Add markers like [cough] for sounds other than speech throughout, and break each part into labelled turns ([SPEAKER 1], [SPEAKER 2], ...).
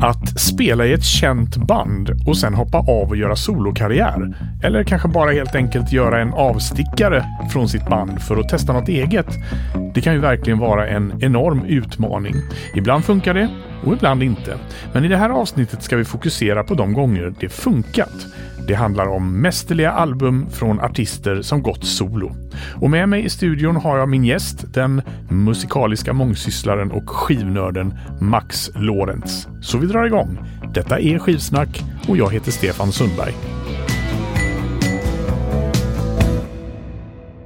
[SPEAKER 1] Att spela i ett känt band och sen hoppa av och göra solokarriär. Eller kanske bara helt enkelt göra en avstickare från sitt band för att testa något eget. Det kan ju verkligen vara en enorm utmaning. Ibland funkar det och ibland inte. Men i det här avsnittet ska vi fokusera på de gånger det funkat. Det handlar om mästerliga album från artister som gått solo. Och med mig i studion har jag min gäst, den musikaliska mångsysslaren och skivnörden Max Lorenz. Så vi drar igång. Detta är Skivsnack och jag heter Stefan Sundberg.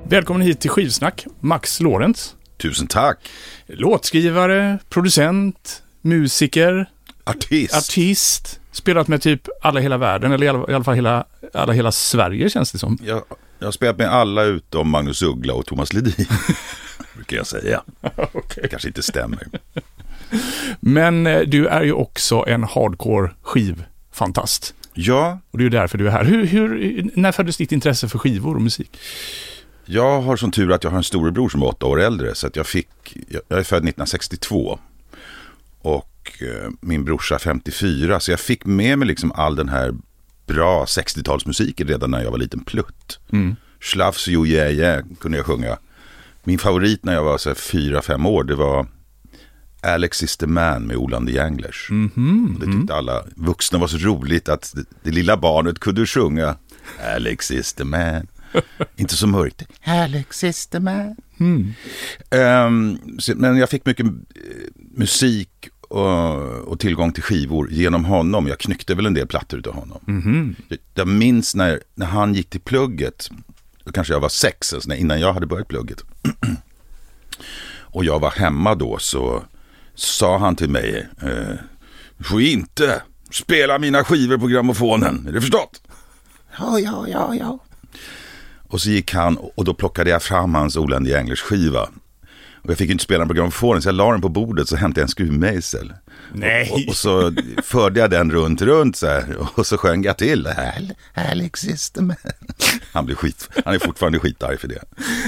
[SPEAKER 1] Välkommen hit till Skivsnack, Max Lorenz.
[SPEAKER 2] Tusen tack.
[SPEAKER 1] Låtskrivare, producent, musiker,
[SPEAKER 2] Artist.
[SPEAKER 1] artist. Spelat med typ alla i hela världen, eller i alla, i alla fall hela, alla hela Sverige känns det som.
[SPEAKER 2] Jag, jag har spelat med alla utom Magnus Uggla och Thomas Ledin. [laughs] brukar jag säga. [laughs]
[SPEAKER 1] okay.
[SPEAKER 2] Kanske inte stämmer.
[SPEAKER 1] Men eh, du är ju också en hardcore skivfantast.
[SPEAKER 2] Ja,
[SPEAKER 1] Och det är ju därför du är här. Hur, hur, när föddes ditt intresse för skivor och musik?
[SPEAKER 2] jag har som tur att jag har en storebror som är åtta år äldre. Så att jag fick, jag, jag är född 1962. Och eh, min brorsa 54. Så jag fick med mig liksom all den här bra 60-talsmusiken redan när jag var liten plutt.
[SPEAKER 1] Mm.
[SPEAKER 2] Schlafs Jo Yeah Yeah kunde jag sjunga. Min favorit när jag var så här, fyra, fem år det var Alex is the man med Olander Janglers.
[SPEAKER 1] Mhm,
[SPEAKER 2] Och Det tyckte alla vuxna var så roligt att det, det lilla barnet kunde sjunga Alex is the man. [laughs] Inte så mörkt. Alex is the man.
[SPEAKER 1] Mm.
[SPEAKER 2] Så, men jag fick mycket eh, musik och, och tillgång till skivor genom honom. Jag knyckte väl en del plattor av honom.
[SPEAKER 1] Mhm.
[SPEAKER 2] Jag, jag minns när, när han gick till plugget, då kanske jag var sex, alltså när- innan jag hade börjat plugget. [clears throat] och jag var hemma då så sa han till mig, eh, du får inte spela mina skivor på grammofonen, är det förstått? Ja, ja, ja, ja. Och så gick han och då plockade jag fram hans Oländiga Englers skiva. Och jag fick inte spela den på grammofonen så jag la den på bordet så hämtade jag en skruvmejsel.
[SPEAKER 1] Nej.
[SPEAKER 2] Och, och så förde jag den runt, runt så här. Och så sjöng jag till. Al- Alex is the man. Han, blir skit, han är fortfarande skitarg för det.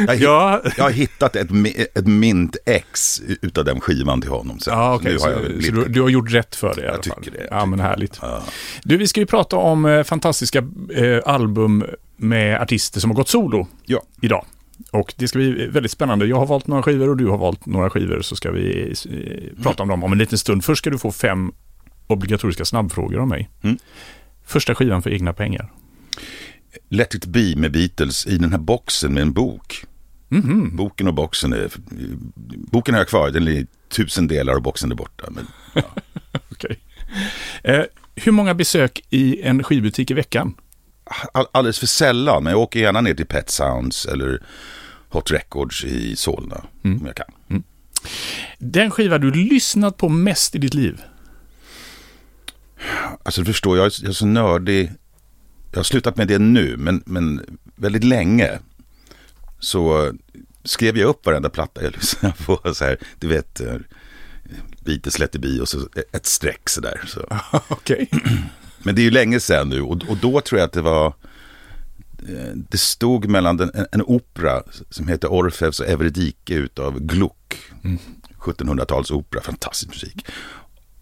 [SPEAKER 2] Jag
[SPEAKER 1] Ja.
[SPEAKER 2] jag har hittat ett, ett mint ex utav den skivan till honom. Så
[SPEAKER 1] Ja,
[SPEAKER 2] nu
[SPEAKER 1] Så,
[SPEAKER 2] har jag
[SPEAKER 1] så
[SPEAKER 2] blivit-
[SPEAKER 1] du, du har gjort rätt för det i alla
[SPEAKER 2] Jag
[SPEAKER 1] fall.
[SPEAKER 2] tycker det, jag
[SPEAKER 1] Ja, men härligt.
[SPEAKER 2] Ja.
[SPEAKER 1] Du, vi ska ju prata om eh, fantastiska eh, album med artister som har gått solo
[SPEAKER 2] Ja,
[SPEAKER 1] idag. Och det ska bli väldigt spännande. Jag har valt några skivor och du har valt några skivor så ska vi eh, prata om dem om en liten stund. Först ska du få fem obligatoriska snabbfrågor av mig.
[SPEAKER 2] Mm.
[SPEAKER 1] Första skivan för egna pengar.
[SPEAKER 2] Let it be med Beatles i den här boxen med en bok.
[SPEAKER 1] Mhm.
[SPEAKER 2] Boken och boxen är... Boken har jag kvar, den är tusen delar och boxen är borta. Men [laughs]
[SPEAKER 1] Okej. Eh, hur många besök i en skivbutik i veckan?
[SPEAKER 2] All, alldeles för sällan, men jag åker gärna ner till Pet Sounds eller Hot Records i Solna. Om jag kan.
[SPEAKER 1] Den skiva du lyssnat på mest i ditt liv?
[SPEAKER 2] Alltså du förstår, jag är, jag är så nördig. Jag har slutat med det nu, men, men väldigt länge. Så skrev jag upp varenda platta jag [laughs] lyssnade på. Så här, du vet, eh, Beatles Let it be och så ett streck sådär. Så. [laughs]
[SPEAKER 1] Okej.
[SPEAKER 2] Men det är ju länge sedan nu och, och då tror jag att det var eh, det stod mellan den, en, en opera som heter Orfeus och Evridike utav Gluck. 1700-talsopera, fantastisk musik.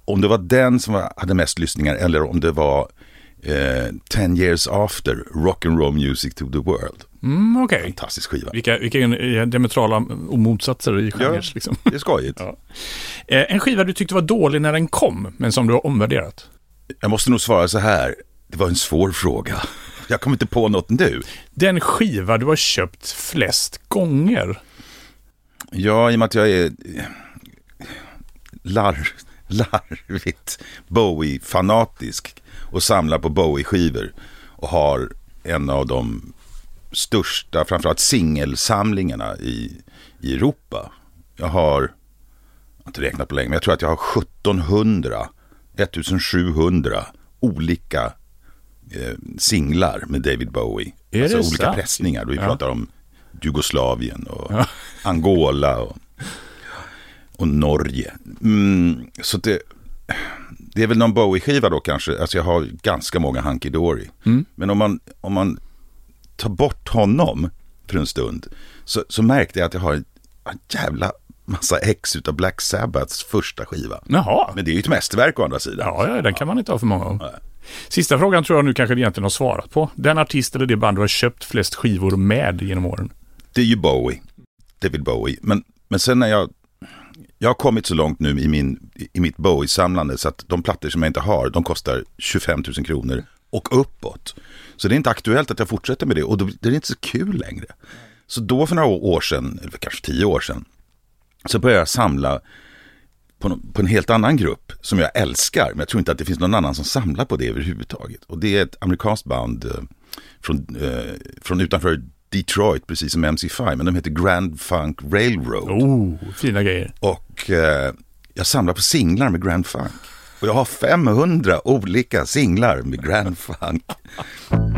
[SPEAKER 2] Om det var den som var, hade mest lyssningar eller om det var eh, Ten years after, rock and roll music to the world.
[SPEAKER 1] Mm, Okej.
[SPEAKER 2] Fantastisk skiva.
[SPEAKER 1] Vilka, vilka är diametrala motsatser i genrer.
[SPEAKER 2] Ja.
[SPEAKER 1] Liksom.
[SPEAKER 2] Det är skojigt. [laughs]
[SPEAKER 1] Ja. Eh, en skiva du tyckte var dålig när den kom, men som du har omvärderat.
[SPEAKER 2] Jag måste nog svara så här, det var en svår fråga. Jag kommer inte på något nu.
[SPEAKER 1] Den skiva du har köpt flest gånger.
[SPEAKER 2] Ja, i och med att jag är eh, lar, larvigt Bowie-fanatisk och samlar på Bowie-skivor och har en av de största, framförallt singelsamlingarna i, i Europa. Jag har, jag har inte räknat på länge, men jag tror att jag har 1700, 1700 olika eh, singlar med David Bowie.
[SPEAKER 1] Är
[SPEAKER 2] alltså olika
[SPEAKER 1] sant?
[SPEAKER 2] pressningar. Vi
[SPEAKER 1] Ja.
[SPEAKER 2] pratar om Jugoslavien och [laughs] Angola och, och Norge. Mm, så det, det är väl någon Bowie-skiva då kanske. Alltså jag har ganska många Hunky Dory. Men om man, om man tar bort honom för en stund så, så märkte jag att jag har en jävla massa ex utav Black Sabbaths första skiva.
[SPEAKER 1] Jaha.
[SPEAKER 2] Men det är ju ett mästerverk å andra sidan.
[SPEAKER 1] Ja, ja, den kan man inte ha för många av. Sista frågan tror jag nu kanske egentligen har svarat på. Den artist eller det band du har köpt flest skivor med genom åren?
[SPEAKER 2] Det är ju Bowie. David Bowie. Men, men sen när jag... Jag har kommit så långt nu i, min, i mitt Bowie-samlande så att de plattor som jag inte har, de kostar 25 000 kronor och uppåt. Så det är inte aktuellt att jag fortsätter med det och då, det är inte så kul längre. Så då för några år sedan, eller kanske tio år sedan, så började jag samla på, på en helt annan grupp som jag älskar. Men jag tror inte att det finns någon annan som samlar på det överhuvudtaget. Och det är ett amerikanskt band eh, från, eh, från utanför Detroit, precis som MC5. Men de heter Grand Funk Railroad.
[SPEAKER 1] Oh, fina grejer.
[SPEAKER 2] Och eh, jag samlar på singlar med Grand Funk. Och jag har 500 olika singlar med Grand Funk. [laughs]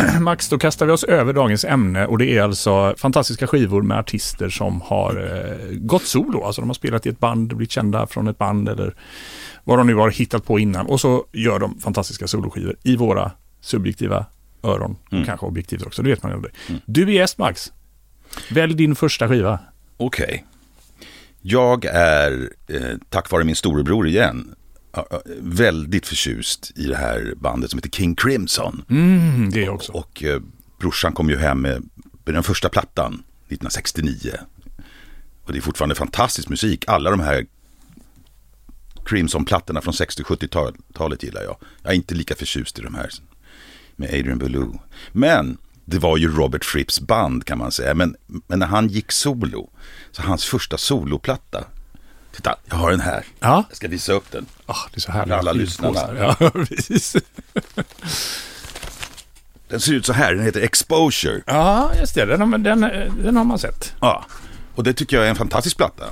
[SPEAKER 2] [clears throat]
[SPEAKER 1] Max, då kastar vi oss över dagens ämne och det är alltså fantastiska skivor med artister som har eh, gått solo. Alltså de har spelat i ett band, blivit kända från ett band eller vad de nu har hittat på innan. Och så gör de fantastiska soloskivor i våra subjektiva öron. Och kanske objektivt också, det vet man ju aldrig. Du är gäst Max. Välj din första skiva.
[SPEAKER 2] Okej. Jag är, eh, tack vare min storebror igen, väldigt förtjust i det här bandet som heter King Crimson.
[SPEAKER 1] Mm, det också.
[SPEAKER 2] Och eh, brorsan kom ju hem med den första plattan 1969. Och det är fortfarande fantastisk musik. Alla de här Crimson-plattorna från 60-70-talet gillar jag. Jag är inte lika förtjust i de här med Adrian Belew. Men det var ju Robert Fripps band kan man säga. Men, men när han gick solo, så hans första soloplatta. Titta, jag har den här.
[SPEAKER 1] Ja,
[SPEAKER 2] Jag ska visa upp den.
[SPEAKER 1] ah, det är så härligt.
[SPEAKER 2] Alla lyssnarna.
[SPEAKER 1] Ja, [laughs] precis.
[SPEAKER 2] Den ser ut så här, den heter Exposure.
[SPEAKER 1] Ja, just det. Den, den, den har man sett.
[SPEAKER 2] Ja, och det tycker jag är en fantastisk platta.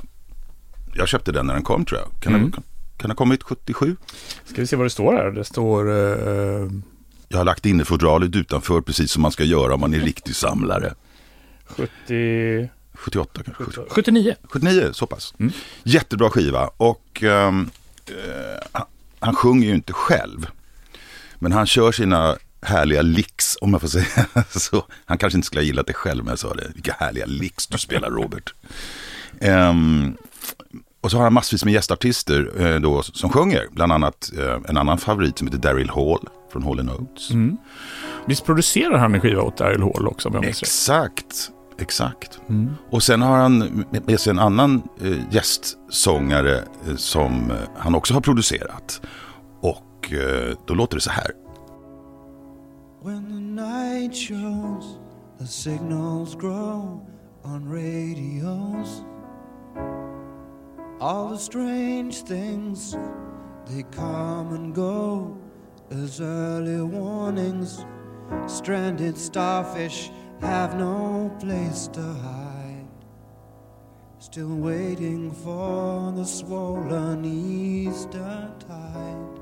[SPEAKER 2] Jag köpte den när den kom tror jag. Kan,
[SPEAKER 1] Mm.
[SPEAKER 2] den, kan, den ha kommit 77?
[SPEAKER 1] Ska vi se vad det står här. Det står... eh,
[SPEAKER 2] Jag har lagt innefodralet utanför precis som man ska göra om man är riktig samlare.
[SPEAKER 1] 70...
[SPEAKER 2] 78 kanske?
[SPEAKER 1] 79.
[SPEAKER 2] 79, så pass. Jättebra skiva och ehm, eh, han- sjunger ju inte själv. Men han kör sina härliga licks, om jag får säga [laughs] så. Han kanske inte skulle ha gillat det själv, men jag sa det. Vilka härliga licks du spelar, Robert. Ehm, och så har han massvis med gästartister eh, då, som sjunger. Bland annat eh, en annan favorit som heter Daryl Hall från Hall Oates.
[SPEAKER 1] Visst producerar han en skiva åt Daryl Hall också om jag rätt?
[SPEAKER 2] Exakt, exakt. Och sen har han med- med sig en annan eh, gästsångare eh, som eh, han också har producerat. Och eh, då låter det så här.
[SPEAKER 3] When the night shows, the signals grow on radios. All the strange things, they come and go as early warnings. Stranded starfish have no place to hide. Still waiting for the swollen Easter tide.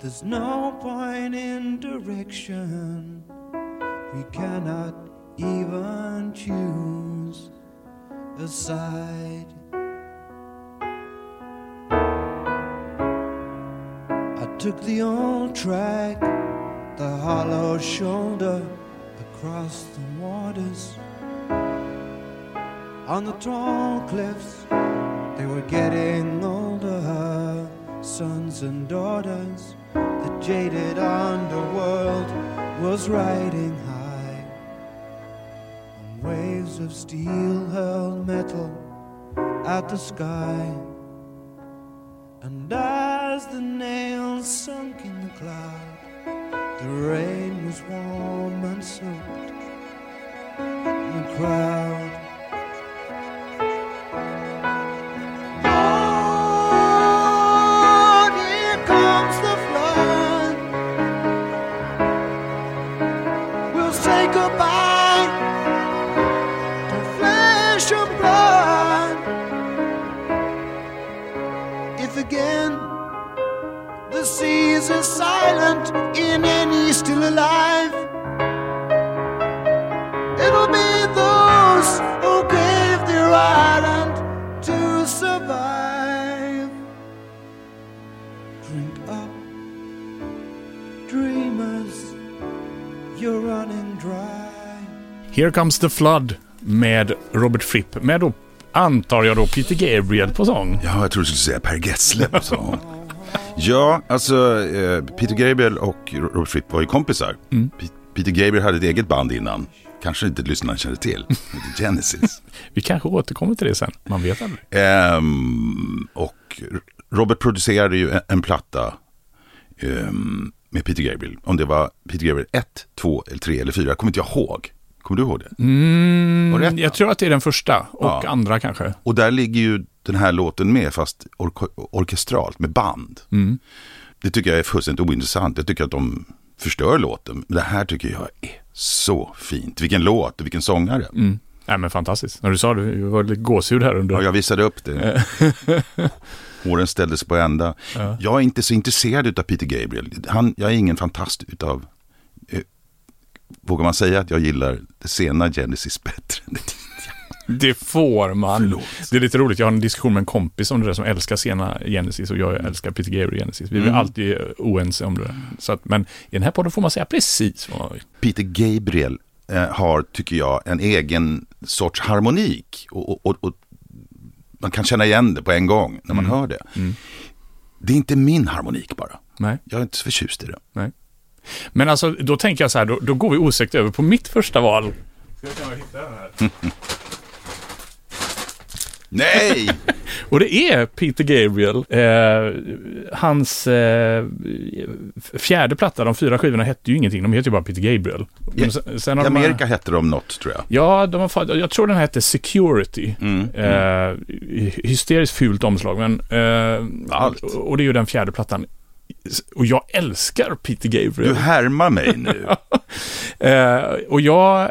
[SPEAKER 3] There's no point in direction. We cannot even choose a side. I took the old track, the hollow shoulder across the waters. On the tall cliffs, they were getting older, sons and daughters. The jaded underworld was riding high on waves of steel hurled metal at the sky. And as the nails sunk in the cloud, the rain was warm and soaked in the crowd. Lord, here comes the flood. We'll say goodbye to flesh and blood. If again the seas are silent in any still alive, it'll be those who gave their island to survive. Drink up, dreamers, you're running dry.
[SPEAKER 1] Here comes the flood med Robert Fripp. Med då, antar jag då, Peter Gabriel på sång.
[SPEAKER 2] Ja, jag tror du skulle säga Per Gessle på sång. [laughs] Ja, alltså eh, Peter Gabriel och Robert Fripp var ju kompisar. Pe- Peter Gabriel hade ett eget band innan. Kanske inte lyssnarna kände till. [laughs] Genesis.
[SPEAKER 1] Vi kanske återkommer till det sen. Man vet aldrig.
[SPEAKER 2] Ehm, och Robert producerade ju en, en platta ehm, med Peter Gabriel. Om det var Peter Gabriel 1, 2, eller 3 eller 4. Jag kommer inte jag ihåg. Kommer du ihåg det?
[SPEAKER 1] Mm,
[SPEAKER 2] det
[SPEAKER 1] jag tror att det är den första och
[SPEAKER 2] Ja.
[SPEAKER 1] andra kanske.
[SPEAKER 2] Och där ligger ju den här låten med, fast ork- orkestralt med band.
[SPEAKER 1] Mm.
[SPEAKER 2] Det tycker jag är fullständigt ointressant. Jag tycker att de förstör låten. Men det här tycker jag är så fint. Vilken låt och vilken sångare.
[SPEAKER 1] Mm. Nej men fantastiskt. När du sa det, det var lite gåshud här under.
[SPEAKER 2] Ja, jag visade upp det. [laughs] Håren ställde sig på ända.
[SPEAKER 1] Ja.
[SPEAKER 2] Jag är inte så intresserad av Peter Gabriel. Han, jag är ingen fantast utav... Eh, vågar man säga att jag gillar det sena Genesis bättre?
[SPEAKER 1] Det får man.
[SPEAKER 2] Förlåt.
[SPEAKER 1] Det är lite roligt, jag har en diskussion med en kompis om det där som älskar sena Genesis och jag älskar Peter Gabriel Genesis. Vi är
[SPEAKER 2] Mm.
[SPEAKER 1] alltid oense om det. Så att, men i den här podden får man säga precis vad man vill.
[SPEAKER 2] Peter Gabriel eh, har, tycker jag, en egen sorts harmonik. Och, och, och, och man kan känna igen det på en gång när man hör det.
[SPEAKER 1] Mm.
[SPEAKER 2] Det är inte min harmonik bara.
[SPEAKER 1] Nej.
[SPEAKER 2] Jag är inte så förtjust i det.
[SPEAKER 1] Men alltså, då tänker jag så här, då, då går vi osökt över på mitt första val. Ska jag se om jag hittar den här? [laughs]
[SPEAKER 2] Nej! [laughs]
[SPEAKER 1] Och det är Peter Gabriel. Eh, hans eh, fjärde platta, de fyra skivorna hette ju ingenting, de heter ju bara Peter Gabriel. Men sen, sen
[SPEAKER 2] I
[SPEAKER 1] har de-
[SPEAKER 2] Amerika hette de något, tror jag.
[SPEAKER 1] Ja, de har, jag tror den hette Security.
[SPEAKER 2] Mm.
[SPEAKER 1] Eh, hysteriskt fult omslag, men... Eh,
[SPEAKER 2] Allt.
[SPEAKER 1] Och, och det är ju den fjärde plattan. Och jag älskar Peter
[SPEAKER 2] Du
[SPEAKER 1] Gabriel.
[SPEAKER 2] härmar mig nu. [laughs]
[SPEAKER 1] Eh, och jag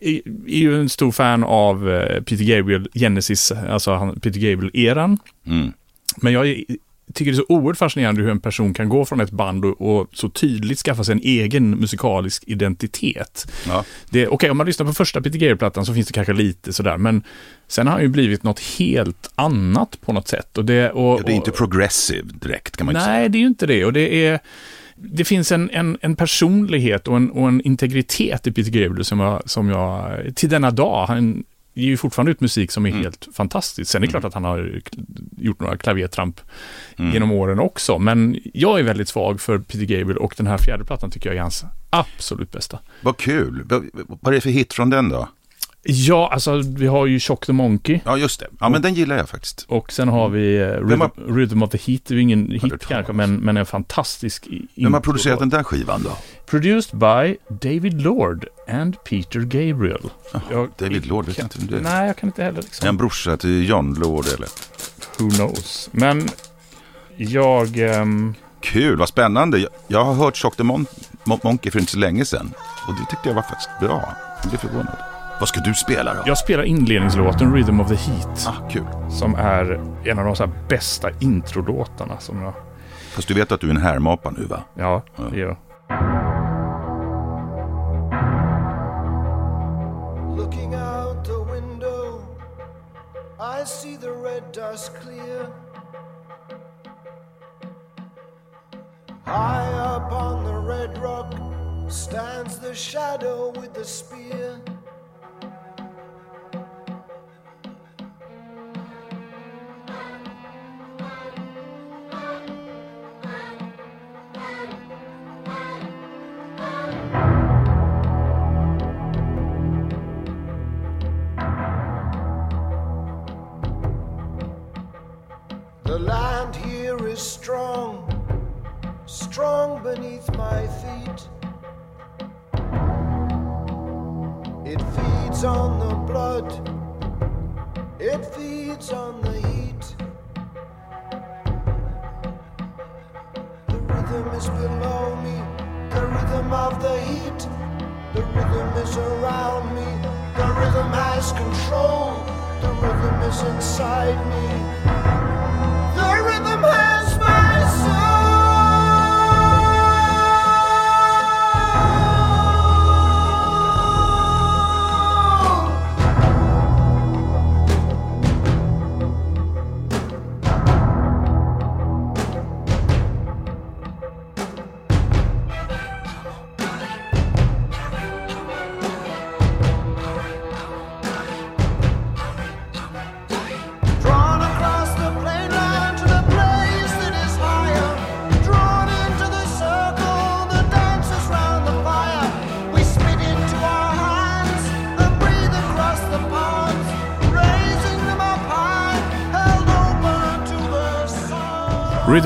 [SPEAKER 1] är, ju en stor fan av eh, Peter Gabriel, Genesis, alltså han, Peter Gabriel-eran.
[SPEAKER 2] Mm.
[SPEAKER 1] Men jag är- tycker det är så oerhört fascinerande hur en person kan gå från ett band och, och så tydligt skaffa sig en egen musikalisk identitet.
[SPEAKER 2] Ja.
[SPEAKER 1] Okej, om man lyssnar på första Peter Gabriel-plattan så finns det kanske lite sådär, men sen har han ju blivit något helt annat på något sätt. Och det, och,
[SPEAKER 2] Ja, det är inte progressive direkt, kan man inte säga.
[SPEAKER 1] Nej, det är ju inte det. Och det är... Det finns en, en, en personlighet och en, och en integritet i Peter Gabriel som jag, som jag, till denna dag, han ger ju fortfarande ut musik som är
[SPEAKER 2] Mm.
[SPEAKER 1] helt fantastisk. Sen är det klart att han har gjort några klavertramp
[SPEAKER 2] Mm.
[SPEAKER 1] genom åren också, men jag är väldigt svag för Peter Gabriel och den här fjärde plattan tycker jag är hans absolut bästa.
[SPEAKER 2] Vad kul. Vad, vad är det för hit från den då?
[SPEAKER 1] Ja, alltså vi har ju Shock the Monkey
[SPEAKER 2] Ja, just det. Ja, men den gillar jag faktiskt.
[SPEAKER 1] och sen har vi eh,
[SPEAKER 2] Vem
[SPEAKER 1] Rhythm,
[SPEAKER 2] har-
[SPEAKER 1] Rhythm of the Heat, det är ingen hit kanske, men, men en fantastisk
[SPEAKER 2] Vem har producerat den där skivan då?
[SPEAKER 1] Produced by David Lord and Peter Gabriel. Jag-
[SPEAKER 2] David Lord, vet inte vem det är.
[SPEAKER 1] Nej, jag kan inte heller
[SPEAKER 2] Är
[SPEAKER 1] liksom.
[SPEAKER 2] han brorsa till John Lord eller?
[SPEAKER 1] Who knows. Men jag... ehm,
[SPEAKER 2] Kul, vad spännande. Jag, jag har hört Shock the Mon- Mon- Monkey för inte så länge sedan. Och det tyckte jag var faktiskt bra. Jag blev förvånad. Vad ska du spela då?
[SPEAKER 1] jag spelar inledningslåten Rhythm of the Heat.
[SPEAKER 2] Ah, kul.
[SPEAKER 1] Som är en av de så här bästa introlåtarna som jag...
[SPEAKER 2] Fast du vet att du är en härmapa nu va?
[SPEAKER 1] Ja, det gör jag.
[SPEAKER 3] Looking out the window, I see the red dust clear. High up on the red rock stands the shadow with the spear. The land here is strong, strong beneath my feet. It feeds on the blood, it feeds on the heat. The rhythm is below me, the rhythm of the heat. The rhythm is around me, the rhythm has control, the rhythm is inside me.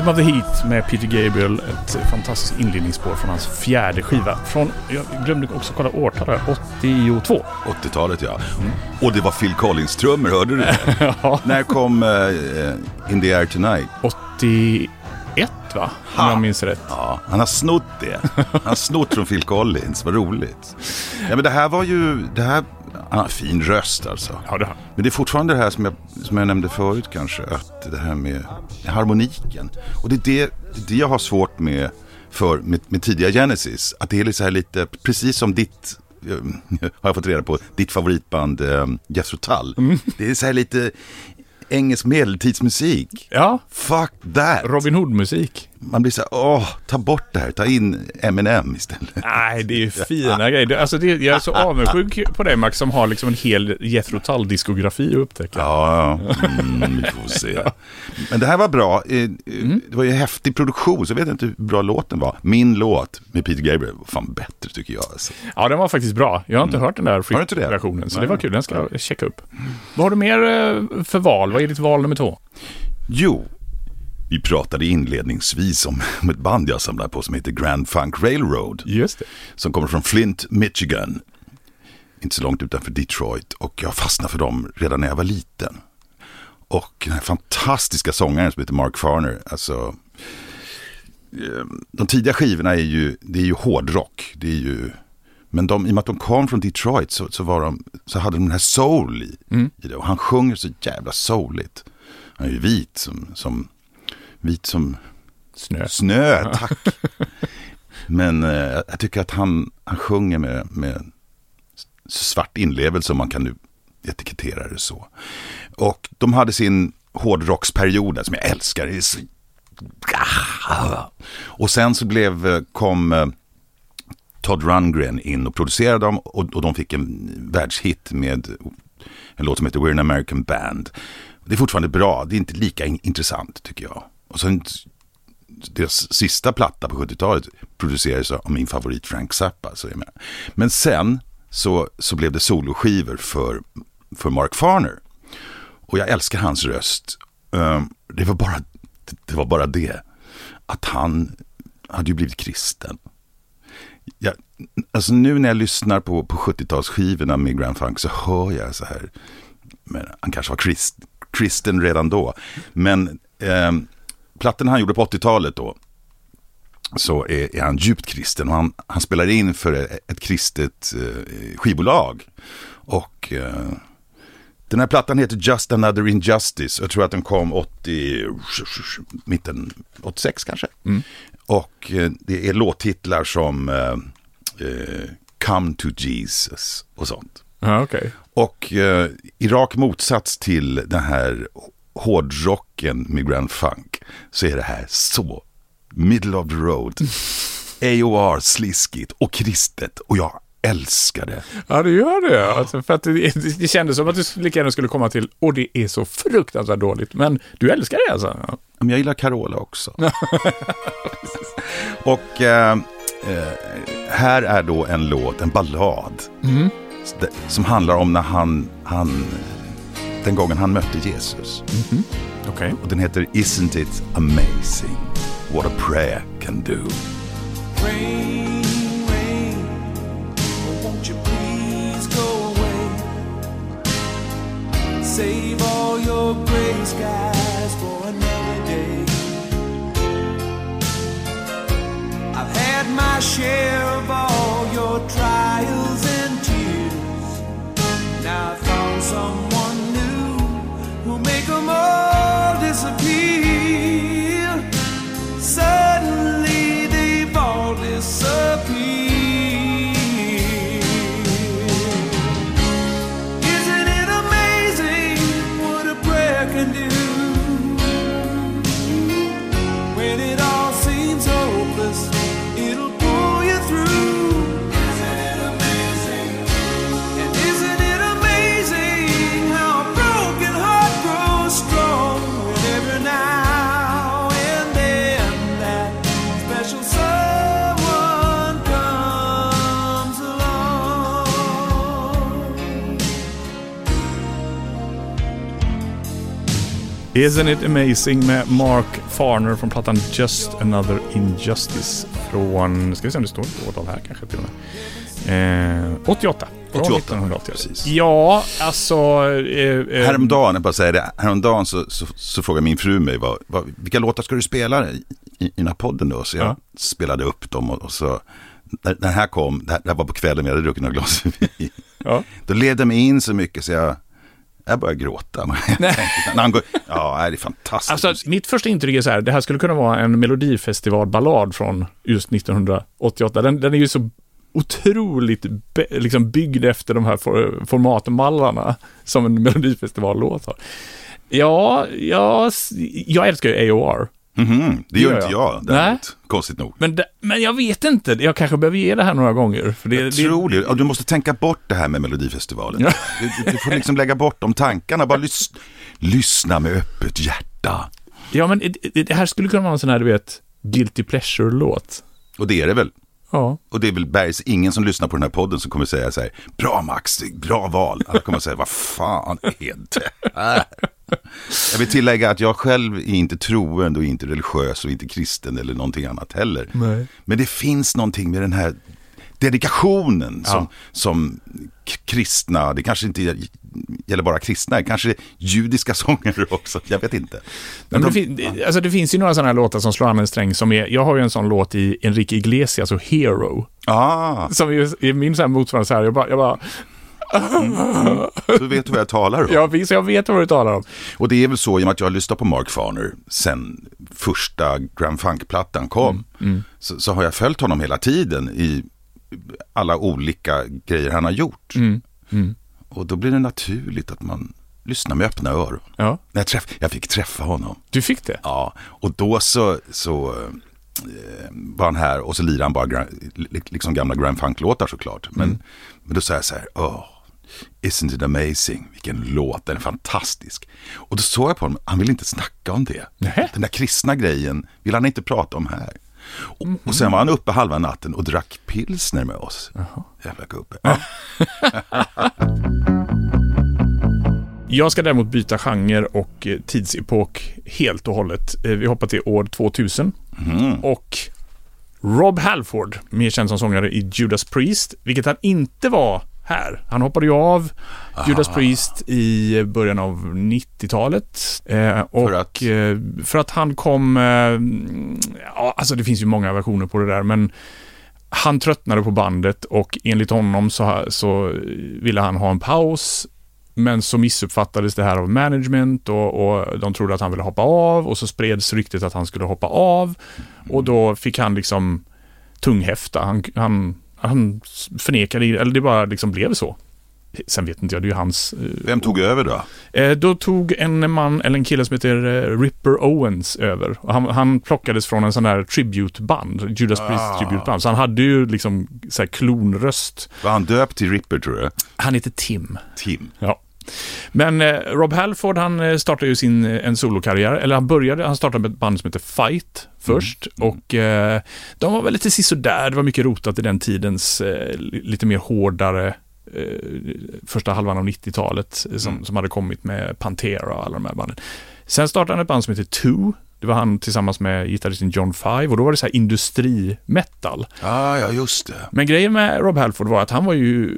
[SPEAKER 3] Rhythm
[SPEAKER 1] of the Heat med Peter Gabriel. Ett fantastiskt inledningsspår från hans fjärde skiva. Från, jag glömde också kolla årtalet, 82.
[SPEAKER 2] 80-talet ja. Och det var Phil Collins-trummor, hörde du det? [laughs]
[SPEAKER 1] Ja.
[SPEAKER 2] När kom eh, In the Air Tonight?
[SPEAKER 1] 81 va? Om
[SPEAKER 2] Ha.
[SPEAKER 1] jag minns rätt.
[SPEAKER 2] Ja, han har snott det. Han har snott från Phil Collins, vad roligt. Ja, men det här var ju, det här, han har fin röst alltså.
[SPEAKER 1] Ja, det har
[SPEAKER 2] Men det är fortfarande det här som jag, som jag nämnde förut kanske, att det här med harmoniken. Och det är det, det, det jag har svårt med för med, med tidiga Genesis. Att det är lite så här lite, precis som ditt, eh, [laughs] har jag fått reda på, ditt favoritband eh, Jethro Tull. Det är så här lite engelsk medeltidsmusik.
[SPEAKER 1] Ja,
[SPEAKER 2] Fuck that!
[SPEAKER 1] Robin Hood-musik.
[SPEAKER 2] Man blir så här, åh, ta bort det här, ta in Eminem istället.
[SPEAKER 1] Nej, det är ju [laughs] fina grejer. Alltså, det, jag är så avundsjuk på dig Max som har liksom en hel Jethro Tull-diskografi att upptäcka.
[SPEAKER 2] Ja, mm, vi får se. Men det här var bra. Eh, eh,
[SPEAKER 1] Mm.
[SPEAKER 2] Det var ju häftig produktion, så jag vet inte hur bra låten var. Min låt med Peter Gabriel var fan bättre tycker jag. Alltså.
[SPEAKER 1] Ja, den var faktiskt bra. Jag har inte hört den där
[SPEAKER 2] Mm. Har du inte det?
[SPEAKER 1] versionen, så
[SPEAKER 2] Nej.
[SPEAKER 1] det var kul. Den ska jag checka upp. Vad har du mer eh, för val? Vad är ditt val nummer två?
[SPEAKER 2] Jo, vi pratade inledningsvis om, om ett band jag samlar på som heter Grand Funk Railroad.
[SPEAKER 1] Just det.
[SPEAKER 2] Som kommer från Flint, Michigan. Inte så långt utanför Detroit. Och jag fastnade för dem redan när jag var liten. Och den här fantastiska sångaren som heter Mark Farner. Alltså, eh, de tidiga skivorna är ju, det är ju hårdrock. Det är ju, men de, i och med att de kom från Detroit så, så, var de, så hade de den här soul i, i det. Och han sjunger så jävla souligt. Han är ju vit som, som, vit som
[SPEAKER 1] Snö.
[SPEAKER 2] Snö, [laughs] tack. Men eh, jag tycker att han, han sjunger med, med svart inlevelse om man kan nu etikettera det så. Och de hade sin hårdrocksperiod som jag älskar. Det är så... Och sen så blev, eh, kom eh, Todd Rundgren in och producerade dem och, och de fick en världshit med en låt som heter We're an American Band. Det är fortfarande bra, det är inte lika in- intressant tycker jag. Och sen deras sista platta på 70-talet producerades av min favorit Frank Zappa. Så jag menar. Men sen så, så blev det soloskivor för, för Mark Farner. Och jag älskar hans röst. Ehm, det, var bara, det var bara det att han hade ju blivit kristen. Jag, alltså nu när jag lyssnar på, på 70-talsskivorna med Grand Funk så hör jag så här. Men han kanske var krist, kristen redan då. Men eh, plattan han gjorde på 80-talet då. Så är, är han djupt kristen och han, han spelar in för ett, ett kristet eh, skivbolag. Och eh, den här plattan heter Just Another Injustice. Jag tror att den kom 80, mitten 86 kanske. Och eh, det är låttitlar som eh, eh, Come to Jesus och sånt.
[SPEAKER 1] Ja, okej.
[SPEAKER 2] Och eh, i rak motsats till den här hårdrocken med Grand Funk så är det här så middle of the road. AOR, sliskigt och kristet och jag älskar det.
[SPEAKER 1] Ja, det gör det. Alltså, för att det, det, kändes som att du lika gärna skulle komma till och det är så fruktansvärt dåligt. Men du älskar det alltså? Ja.
[SPEAKER 2] Men jag gillar Carola också. [laughs] och eh, eh, här är då en låt, en ballad. s- Som handlar om när han, han, den gången han mötte Jesus. Mhm.
[SPEAKER 1] Okej.
[SPEAKER 2] Och den heter Isn't it amazing what a prayer can do.
[SPEAKER 3] Rain, rain, won't you please go away? Save all your gray skies for another day. I've had my share of all your trials and tears. Now I found someone disappear. Suddenly Isn't it amazing
[SPEAKER 1] med Mark Farner från plattan Just Another Injustice från, ska vi se om det står ett årtal här kanske till och med. Eh, 88. Från
[SPEAKER 2] 88,
[SPEAKER 1] 1988.
[SPEAKER 2] precis.
[SPEAKER 1] Ja, alltså... Eh, eh,
[SPEAKER 2] Häromdagen, jag bara säger det, häromdagen så, så, så frågade min fru mig vad, vad, vilka låtar ska du spela i, i, i podden då? Så jag
[SPEAKER 1] Ja.
[SPEAKER 2] spelade upp dem och, och så, när den här kom, det här, var på kvällen, jag hade druckit några glas vin.
[SPEAKER 1] ja.
[SPEAKER 2] Då led de mig in så mycket så jag, jag började gråta. [laughs] När han går, ja, det är fantastiskt.
[SPEAKER 1] Alltså, mitt första intryck är så här, det här skulle kunna vara en melodifestivalballad från just 1988. Den, den är ju så otroligt be, liksom byggd efter de här for, formatmallarna som en [laughs] melodifestivallåt har. Ja, ja, s- jag älskar ju AOR.
[SPEAKER 2] Mhm, det gör
[SPEAKER 1] gör
[SPEAKER 2] inte
[SPEAKER 1] jag.
[SPEAKER 2] jag däremot, konstigt nog.
[SPEAKER 1] Men, det, men jag vet inte, jag kanske behöver ge det här några gånger. För det,
[SPEAKER 2] Jag
[SPEAKER 1] det,
[SPEAKER 2] tror det. Ja, Du måste tänka bort det här med Melodifestivalen.
[SPEAKER 1] Ja.
[SPEAKER 2] Du, du, får liksom lägga bort de tankarna. Bara lys, lyssna med öppet hjärta.
[SPEAKER 1] Ja, men det, det- det här skulle kunna vara en sån här, du vet, guilty pleasure-låt.
[SPEAKER 2] Och det är det väl.
[SPEAKER 1] Ja.
[SPEAKER 2] Och det är väl bergs ingen som lyssnar på den här podden som kommer säga så här, bra Max, bra val. Alla kommer säga, vad fan är det här? Jag vill tillägga att jag själv är inte troende och inte religiös och inte kristen eller någonting annat heller.
[SPEAKER 1] Nej.
[SPEAKER 2] Men det finns någonting med den här dedikationen som,
[SPEAKER 1] Ja.
[SPEAKER 2] som kristna, det kanske inte gäller bara kristna, kanske judiska [laughs] sångare också, jag vet inte.
[SPEAKER 1] Men
[SPEAKER 2] Men
[SPEAKER 1] det,
[SPEAKER 2] de,
[SPEAKER 1] fin- alltså det finns ju några sådana här låtar som slår an en sträng som är, jag har ju en sån låt i Enrique Iglesias och Hero.
[SPEAKER 2] ah,
[SPEAKER 1] Som är, är min så här motsvarande så här, jag bara, jag bara
[SPEAKER 2] vet du vad jag talar om.
[SPEAKER 1] jag, vet- så jag vet vad du talar om.
[SPEAKER 2] Och det är väl så, i och med att jag har lyssnat på Mark Farner sen första Grand Funk-plattan kom, Så, så har jag följt honom hela tiden i alla olika grejer han har gjort. Och då blir det naturligt att man lyssnar med öppna öron.
[SPEAKER 1] Ja,
[SPEAKER 2] När jag, träff, jag fick träffa honom.
[SPEAKER 1] du fick det?
[SPEAKER 2] Ja, och då så, så eh, var han här och så lirade han bara liksom gamla Grand Funk-låtar såklart. Men, men då sa jag så här, åh, isn't it amazing, vilken låt, den är fantastisk. Och då såg jag på honom, han vill inte snacka om det.
[SPEAKER 1] Nähä.
[SPEAKER 2] Den där kristna grejen vill han inte prata om här. Och, och sen var han uppe halva natten och drack pilsner med oss. Jävla gubbe. Ja. [laughs]
[SPEAKER 1] Jag ska däremot byta genre och eh, tidsepok helt och hållet. Eh, Vi hoppar till år 2000. Och Rob Halford, mer känd som sångare i Judas Priest, vilket han inte var här. Han hoppade ju av Judas Priest i början av 90-talet. Eh, och
[SPEAKER 2] För att?
[SPEAKER 1] eh, för att han kom... Eh, ja, alltså det finns ju många versioner på det där, men han tröttnade på bandet och enligt honom så, så ville han ha en paus. Men så missuppfattades det här av management och, och de trodde att han ville hoppa av och så spreds ryktet att han skulle hoppa av. Och då fick han liksom tunghäfta. Han, han, han förnekade, eller det bara liksom blev så. Sen vet inte jag, det är ju hans... eh,
[SPEAKER 2] Vem tog över då?
[SPEAKER 1] Eh, då tog en man, eller en kille som heter eh, Ripper Owens över. Han, han plockades från en sån där tributeband, Judas Priest
[SPEAKER 2] Ah.
[SPEAKER 1] tributeband. Så han hade ju liksom så här klonröst.
[SPEAKER 2] Var han döpt till Ripper tror jag?
[SPEAKER 1] Han heter Tim.
[SPEAKER 2] Tim.
[SPEAKER 1] Ja. Men eh, Rob Halford han eh, startade ju sin eh, en solokarriär, eller han började, han startade med ett band som heter Fight först. Och eh, de var väl lite sisådär, det var mycket rotat i den tidens eh, li- lite mer hårdare eh, första halvan av 90-talet eh, som, som hade kommit med Pantera och alla de här banden. Sen startade han ett band som heter Two, det var han tillsammans med gitarristen John Five. Och då var det så här industrimetal.
[SPEAKER 2] Ah, ja, just det.
[SPEAKER 1] Men grejen med Rob Halford var att han var ju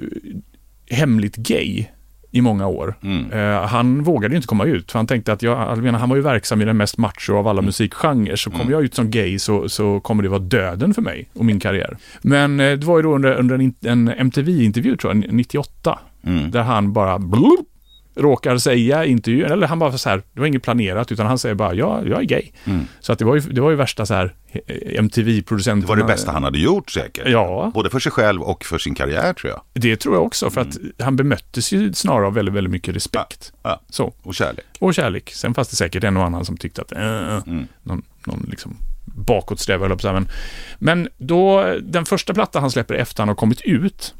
[SPEAKER 1] hemligt gay i många år.
[SPEAKER 2] Mm.
[SPEAKER 1] Eh, han vågade inte komma ut, för han tänkte att jag, jag menar, han var ju verksam i den mest macho av
[SPEAKER 2] Mm.
[SPEAKER 1] alla musikgenrer, så kommer jag ut som gay så, så kommer det vara döden för mig och min karriär. Men eh, det var ju då under, under en, en MTV-intervju, tror jag, 98,
[SPEAKER 2] Mm.
[SPEAKER 1] där han bara blup, råkar säga i intervjun, eller han bara så här, det var inget planerat, utan han säger bara, ja, jag är gay.
[SPEAKER 2] Mm.
[SPEAKER 1] Så att det var ju, det var ju värsta så här, eh, MTV-producenten.
[SPEAKER 2] Det var det bästa han hade gjort säkert.
[SPEAKER 1] Ja.
[SPEAKER 2] Både för sig själv och för sin karriär tror jag.
[SPEAKER 1] Det tror jag också, för att han bemöttes ju snarare av väldigt, väldigt mycket respekt.
[SPEAKER 2] Ja.
[SPEAKER 1] Så.
[SPEAKER 2] Och kärlek.
[SPEAKER 1] Och kärlek. Sen fanns det säkert en och annan som tyckte att, äh, någon, någon liksom bakåtsträvare, men, men då, den första plattan han släpper efter han har kommit ut,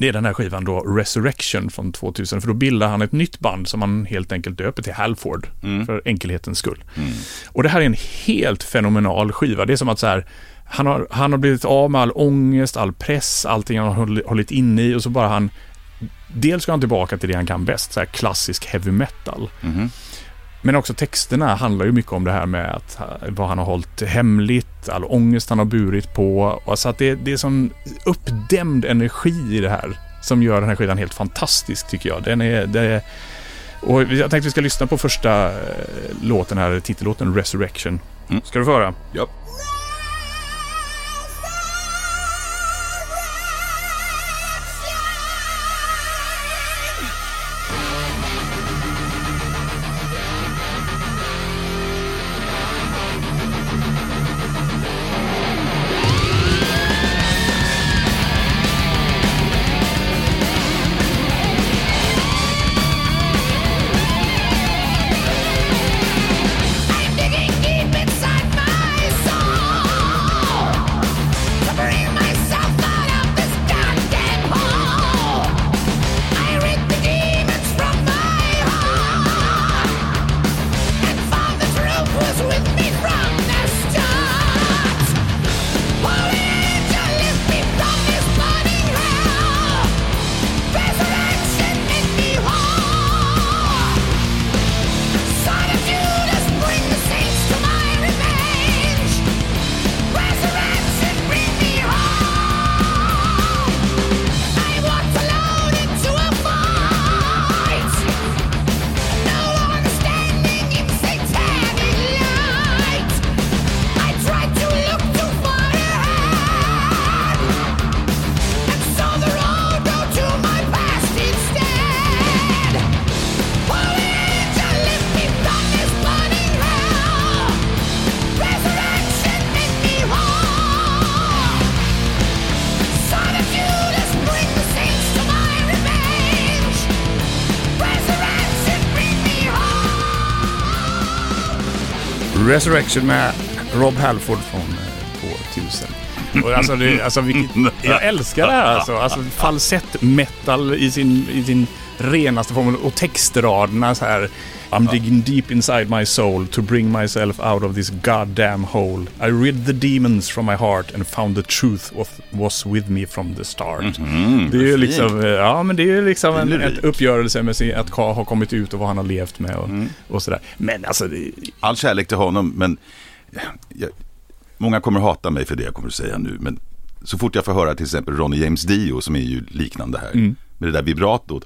[SPEAKER 1] det är den här skivan då, Resurrection från 2000, för då bildar han ett nytt band som han helt enkelt döper till Halford, för enkelhetens skull. Och det här är en helt fenomenal skiva. Det är som att så här, han har, han har blivit av med all ångest, all press, allting han har hållit, inne i och så bara han Dels ska han tillbaka till det han kan bäst, så här klassisk heavy metal. Men också texterna handlar ju mycket om det här med att, vad han har hållit hemligt, all ångest han har burit på. Så att det, det är sån uppdämd energi i det här som gör den här skivan helt fantastisk tycker jag. Den är, det är, och jag tänkte vi ska lyssna på första eh, låten här, titellåten Resurrection.
[SPEAKER 2] Mm.
[SPEAKER 1] Ska du få höra?
[SPEAKER 2] Ja.
[SPEAKER 4] I'm Resurrection
[SPEAKER 1] med Rob Halford från eh, 2000. Och alltså, det, alltså vilket, jag älskar det här alltså. alltså falsett metal i sin, i sin renaste form och textraderna så här. I'm digging deep inside my soul to bring myself out of this goddamn hole. I rid the demons from my heart and found the truth was, with me from the start. det är ju liksom, ja men det är liksom en, en uppgörelse med sin, att K har kommit ut och vad han har levt med och, och sådär. Men alltså, det,
[SPEAKER 2] All kärlek till honom, men jag, många kommer hata mig för det jag kommer att säga nu. Men så fort jag får höra till exempel Ronny James Dio som är ju liknande här. Med det där vibratot.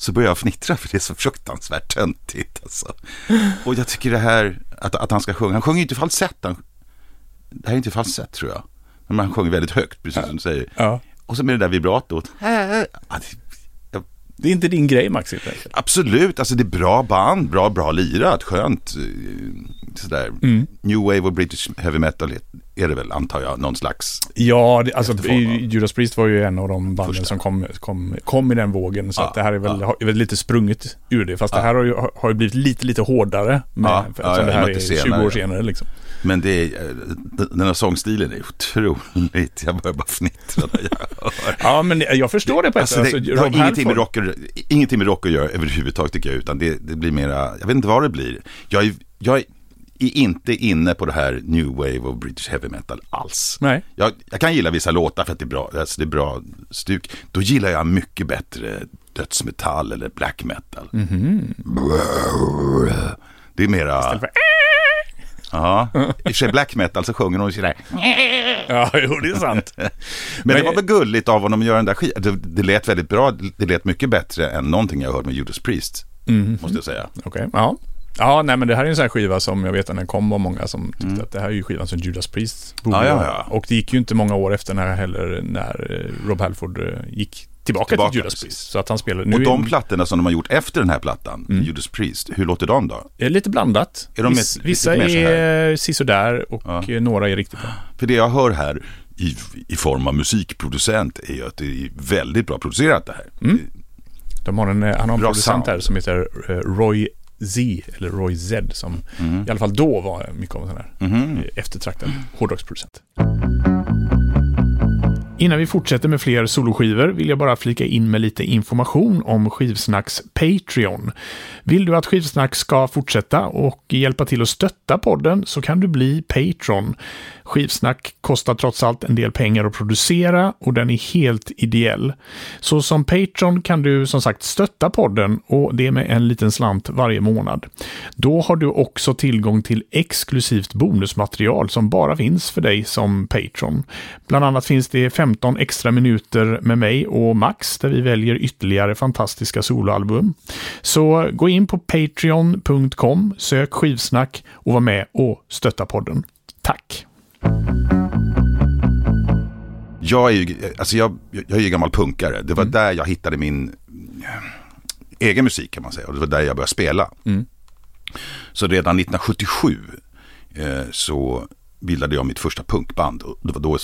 [SPEAKER 2] Så börjar jag fnittra för det är så fruktansvärt töntigt. Alltså. Och jag tycker det här, att, att han ska sjunga, han sjunger ju inte falsett. Han, det här är inte falsett tror jag. Men han sjunger väldigt högt, precis som du säger.
[SPEAKER 1] ja.
[SPEAKER 2] Och så med det där vibratot. Det-
[SPEAKER 1] är inte din grej Max helt enkelt.
[SPEAKER 2] Absolut, alltså det är bra band, bra, bra lirat, skönt. eh, Sådär. New Wave och British Heavy Metal är det väl, antar jag, någon slags.
[SPEAKER 1] Ja, det, alltså Judas Priest var ju en av de banden
[SPEAKER 2] Första.
[SPEAKER 1] som kom, kom, kom i den vågen. Så
[SPEAKER 2] Ja,
[SPEAKER 1] att det här är väl,
[SPEAKER 2] ja.
[SPEAKER 1] har, är väl lite sprunget ur det. Fast det här har ju, har ju blivit lite, lite hårdare. Med,
[SPEAKER 2] Ja,
[SPEAKER 1] för,
[SPEAKER 2] ja,
[SPEAKER 1] som
[SPEAKER 2] ja,
[SPEAKER 1] det här är
[SPEAKER 2] att det är
[SPEAKER 1] 20
[SPEAKER 2] senare,
[SPEAKER 1] år
[SPEAKER 2] ja.
[SPEAKER 1] senare liksom.
[SPEAKER 2] Men det är, eh, den här sångstilen är otroligt, jag börjar bara fnittra när jag hör.
[SPEAKER 1] Ja, men jag förstår det på ett
[SPEAKER 2] Alltså,
[SPEAKER 1] sätt.
[SPEAKER 2] det,
[SPEAKER 1] Alltså,
[SPEAKER 2] det har
[SPEAKER 1] Rob
[SPEAKER 2] ingenting med, rock, ingenting med rock att göra överhuvudtaget tycker jag, utan det, det blir mera, jag vet inte vad det blir. Jag är, jag är inte inne på det här new wave och British heavy metal alls.
[SPEAKER 1] Nej.
[SPEAKER 2] Jag, jag kan gilla vissa låtar för att det är bra, alltså det är bra stuk. Då gillar jag mycket bättre dödsmetall eller black metal. Det är mera... Ja, i och för sig black metal så sjunger hon sådär.
[SPEAKER 1] Ja, jo, det är sant. [laughs]
[SPEAKER 2] Men det var väl gulligt av honom att göra den där skivan. Det, det lät väldigt bra, det lät mycket bättre än någonting jag hört med Judas Priest. Måste jag säga.
[SPEAKER 1] Okej, ja. Ja, nej men det här är en sån här skiva som jag vet när den kom var många som tyckte att det här är ju skivan som Judas Priest borde
[SPEAKER 2] Mm. Ja, ja, ja.
[SPEAKER 1] Och det gick ju inte många år efter den här heller när eh, Rob Halford eh, gick tillbaka,
[SPEAKER 2] Tillbaka,
[SPEAKER 1] till Judas. Priest. Så att han spelade. Nu
[SPEAKER 2] Och
[SPEAKER 1] är
[SPEAKER 2] de
[SPEAKER 1] en-
[SPEAKER 2] plattorna som de har gjort efter den här plattan, Judas Priest, hur låter de då?
[SPEAKER 1] är lite blandat.
[SPEAKER 2] Är de
[SPEAKER 1] Viss,
[SPEAKER 2] ett-
[SPEAKER 1] vissa är sisådär och
[SPEAKER 2] Ja.
[SPEAKER 1] eh, några är riktigt bra.
[SPEAKER 2] För det jag hör här i, i form av musikproducent är ju att det är väldigt bra producerat det här.
[SPEAKER 1] De har en, eh, han har en
[SPEAKER 2] Bra
[SPEAKER 1] producent
[SPEAKER 2] sound.
[SPEAKER 1] här som heter eh, Roy Z, eller Roy Z, som
[SPEAKER 2] Mm.
[SPEAKER 1] i alla fall då var mycket av en sån här
[SPEAKER 2] Mhm.
[SPEAKER 1] eh, eftertraktad hårdrocksproducent. Innan vi fortsätter med fler soloskivor vill jag bara flika in med lite information om Skivsnacks Patreon. Vill du att Skivsnack ska fortsätta och hjälpa till att stötta podden så kan du bli Patreon. Skivsnack kostar trots allt en del pengar att producera och den är helt ideell. Så som Patreon kan du som sagt stötta podden och det med en liten slant varje månad. Då har du också tillgång till exklusivt bonusmaterial som bara finns för dig som Patreon. Bland annat finns det 15 extra minuter med mig och Max där vi väljer ytterligare fantastiska soloalbum. Så gå in på patreon.com, sök skivsnack och var med och stötta podden. Tack!
[SPEAKER 2] Jag är ju, alltså jag, jag är ju gammal punkare. Det var där jag hittade min eh, egen musik kan man säga. Och det var där jag började spela. Så redan 1977 eh, så bildade jag mitt första punkband. Och det var då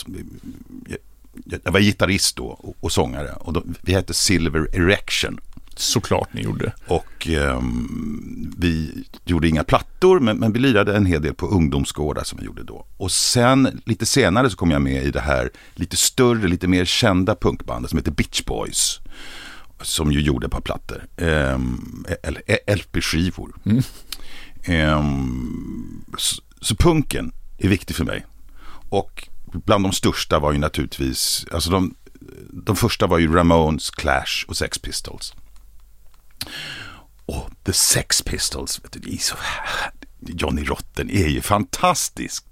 [SPEAKER 2] jag, jag var gitarrist då och, och sångare. Och då, vi hette Silver Erection.
[SPEAKER 1] Såklart ni gjorde.
[SPEAKER 2] Och ehm, vi gjorde inga plattor, men, men vi lirade en hel del på ungdomsgårdar som vi gjorde då. Och sen lite senare så kom jag med i det här lite större, lite mer kända punkbandet som heter Bitch Boys. Som ju gjorde ett par plattor. Ehm, eller LP-skivor. Ehm, så, så punken är viktig för mig. Och bland de största var ju naturligtvis, alltså de, de första var ju Ramones, Clash och Sex Pistols. Och The Sex Pistols, vet du, det är så Johnny Rotten är ju fantastisk.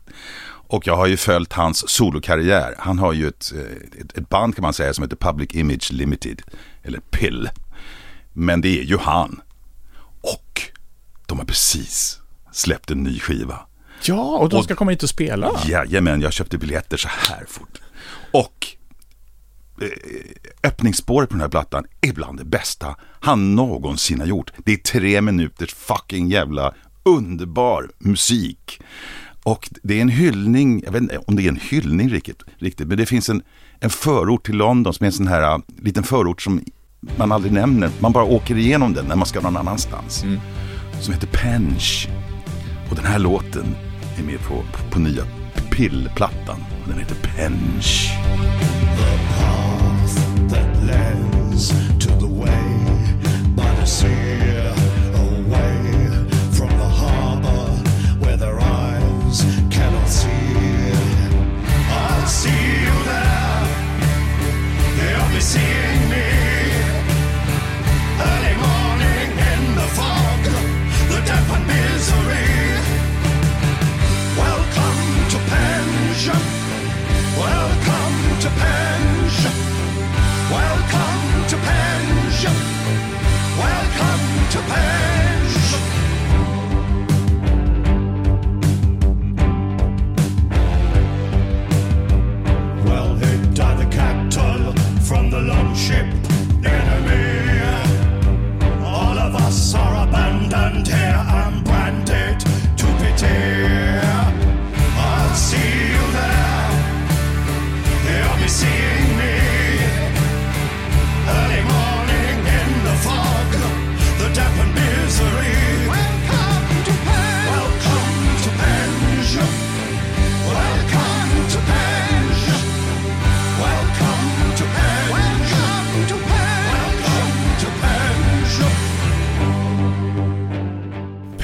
[SPEAKER 2] Och jag har ju följt hans solokarriär. Han har ju ett, eh, ett, ett band kan man säga som heter Public Image Limited. Eller PIL. Men det är ju han. Och de har precis släppt en ny skiva.
[SPEAKER 1] Ja, och de ska komma hit och spela.
[SPEAKER 2] Jajamän, jag köpte biljetter så här fort. Och öppningsspåret på den här plattan är bland det bästa han någonsin har gjort. Det är tre minuters fucking jävla underbar musik. Och det är en hyllning, jag vet inte om det är en hyllning riktigt, riktigt men det finns en, en förort till London som är en sån här uh, liten förort som man aldrig nämner. Man bara åker igenom den när man ska någon annanstans. Som heter Penge. Och den här låten är med på, på, på nya Pill-plattan. Den heter Penge.
[SPEAKER 3] That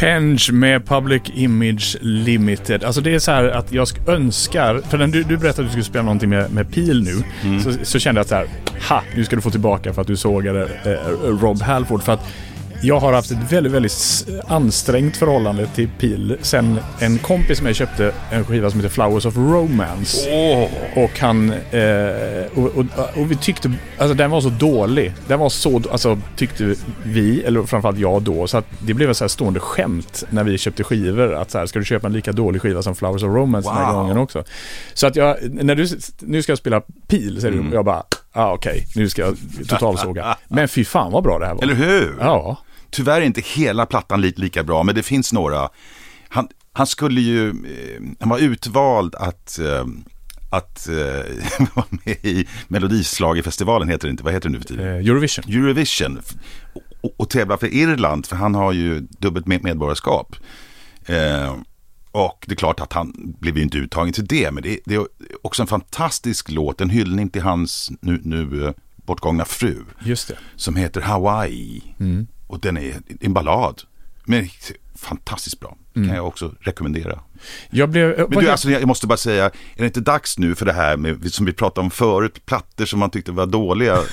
[SPEAKER 3] Penge.
[SPEAKER 1] Med Public Image Limited. Alltså det är så här att jag sk- önskar, för när du, du berättade att du skulle spela någonting med, med Pil nu, så, så kände jag att så här, ha, nu ska du få tillbaka för att du sågade eh, Rob Halford. För att jag har haft ett väldigt, väldigt ansträngt förhållande till Pil sen en kompis med mig köpte en skiva som heter Flowers of Romance. Och han... Eh, och, och, och vi tyckte... Alltså den var så dålig. Den var så... Alltså tyckte vi, eller framförallt jag då. Så att det blev ett så här stående skämt när vi köpte skivor. Att så här, ska du köpa en lika dålig skiva som Flowers of Romance den här
[SPEAKER 2] Wow.
[SPEAKER 1] gången också. Så att jag... När du... Nu ska jag spela Pil, säger du. Jag bara... Ja ah, okej, nu ska jag totalsåga. [laughs] Men fy fan vad bra det här var.
[SPEAKER 2] Eller hur?
[SPEAKER 1] Ja.
[SPEAKER 2] Tyvärr är inte hela plattan li lika bra, men det finns några. Han, han skulle ju, eh, han var utvald att, eh, att eh, [laughs] vara med i Melodislagerfestivalen, heter det inte, vad heter det nu för tiden?
[SPEAKER 1] Eurovision.
[SPEAKER 2] Eurovision. Och, och tävla för Irland, för han har ju dubbelt med medborgarskap. Eh, Och det är klart att han blev ju inte uttagen till det, men det, det är också en fantastisk låt, en hyllning till hans nu, nu bortgångna fru,
[SPEAKER 1] Just det.
[SPEAKER 2] som heter Hawaii. Och den är en ballad, men fantastiskt bra. kan jag också rekommendera.
[SPEAKER 1] Jag blev...
[SPEAKER 2] Men
[SPEAKER 1] vad
[SPEAKER 2] du,
[SPEAKER 1] het-
[SPEAKER 2] alltså, jag måste bara säga, är det inte dags nu för det här med, som vi pratade om förut, plattor som man tyckte var dåliga? [laughs]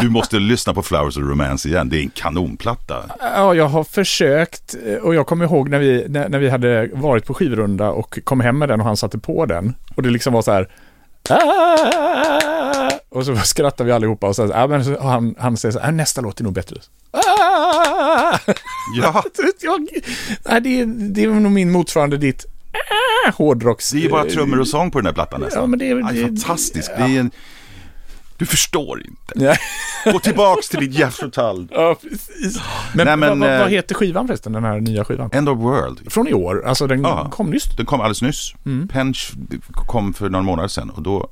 [SPEAKER 2] Du måste lyssna på Flowers of Romance igen, det är en kanonplatta.
[SPEAKER 1] Ja, jag har försökt eh, och jag kommer ihåg när vi, när, när vi hade varit på skivrunda och kom hem med den och han satte på den. Och det liksom var så här... "Ah!" Och så [laughs] skrattade vi allihopa och så, ja, men så han, han säger så här, "Ah, nästa låt är nog bättre. "Ah!"
[SPEAKER 2] Ja, [laughs]
[SPEAKER 1] jag, nej, det, är- det är nog min motsvarande ditt ah, hårdrocks...
[SPEAKER 2] det är bara trummor och sång på den här plattan nästan.
[SPEAKER 1] Ja, men det är-
[SPEAKER 2] Ja,
[SPEAKER 1] det-
[SPEAKER 2] fantastiskt. Det är en... Du förstår inte. Gå tillbaks till ditt Jeff Tull.
[SPEAKER 1] ja, precis. Men,
[SPEAKER 2] Nej, men,
[SPEAKER 1] vad, vad,
[SPEAKER 2] eh,
[SPEAKER 1] vad heter skivan förresten, den här nya skivan?
[SPEAKER 2] End of World.
[SPEAKER 1] Från i år, alltså den
[SPEAKER 2] Ja.
[SPEAKER 1] kom nyss.
[SPEAKER 2] Den kom alldeles nyss.
[SPEAKER 1] Mm.
[SPEAKER 2] Pench kom för några månader sedan och då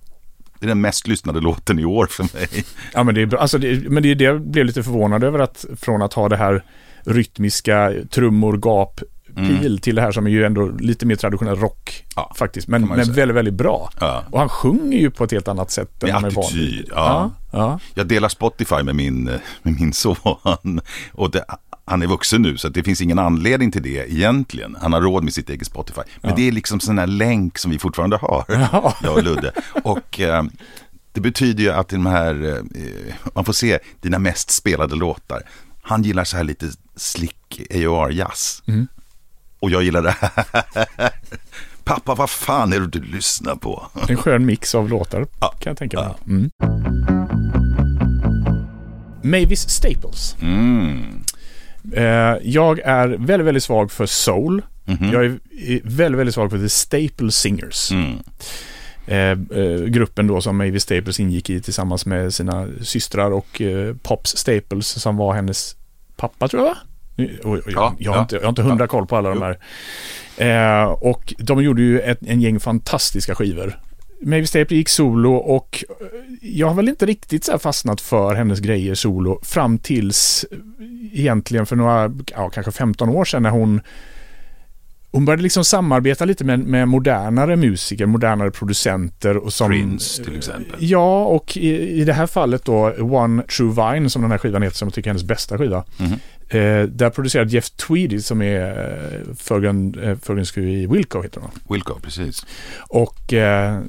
[SPEAKER 2] det är den mest lyssnade låten i år för mig.
[SPEAKER 1] Ja, men det är bra. Alltså, det, men det är det jag blev lite förvånad över att från att ha det här rytmiska trummor, gap, pil till det här som är ju ändå lite mer traditionell rock
[SPEAKER 2] Mm. Ja,
[SPEAKER 1] faktiskt. Men, men väldigt, väldigt bra.
[SPEAKER 2] Ja.
[SPEAKER 1] Och han sjunger ju på ett helt annat sätt än
[SPEAKER 2] Med
[SPEAKER 1] man är van vid.
[SPEAKER 2] ja.
[SPEAKER 1] ja. ja.
[SPEAKER 2] Jag delar Spotify med min, med min son. Och det, han är vuxen nu så det finns ingen anledning till det egentligen. Han har råd med sitt eget Spotify. Men det är liksom sån här länk som vi fortfarande har.
[SPEAKER 1] Ja.
[SPEAKER 2] Jag och Ludde. Och eh, det betyder ju att de här, eh, man får se dina mest spelade låtar. Han gillar så här lite slick AOR-jazz.
[SPEAKER 1] Mm.
[SPEAKER 2] Och jag gillar det här. Pappa, vad fan är det du lyssnar på?
[SPEAKER 1] En skön mix av låtar
[SPEAKER 2] Ja.
[SPEAKER 1] kan jag tänka mig.
[SPEAKER 2] Ja.
[SPEAKER 1] Mm. Mavis Staples.
[SPEAKER 2] Mm.
[SPEAKER 1] Eh, jag är väldigt, väldigt svag för soul.
[SPEAKER 2] Mhm.
[SPEAKER 1] Jag är är väldigt, väldigt svag för The Staple Singers.
[SPEAKER 2] Mm.
[SPEAKER 1] Eh, eh, gruppen då som Mavis Staples ingick i tillsammans med sina systrar och eh, Pops Staples som var hennes pappa tror jag va? Jag,
[SPEAKER 2] Ja,
[SPEAKER 1] jag, har
[SPEAKER 2] ja.
[SPEAKER 1] inte, jag har inte hundra koll på alla de här. Eh, och de gjorde ju ett, en gäng fantastiska skivor. Mavis Staples gick solo och eh, jag har väl inte riktigt så fastnat för hennes grejer solo fram tills eh, egentligen för några, ja kanske 15 år sedan när hon hon började liksom samarbeta lite med, med modernare musiker, modernare producenter och som...
[SPEAKER 2] Prince till exempel.
[SPEAKER 1] Ja, och i, i det här fallet då One True Vine som den här skivan heter som jag tycker är hennes bästa skiva.
[SPEAKER 2] Mhm.
[SPEAKER 1] Eh, där producerade Jeff Tweedy som är eh, förgrund, eh, förgrundsskriv i Wilco heter hon.
[SPEAKER 2] Wilco, precis.
[SPEAKER 1] Och, eh,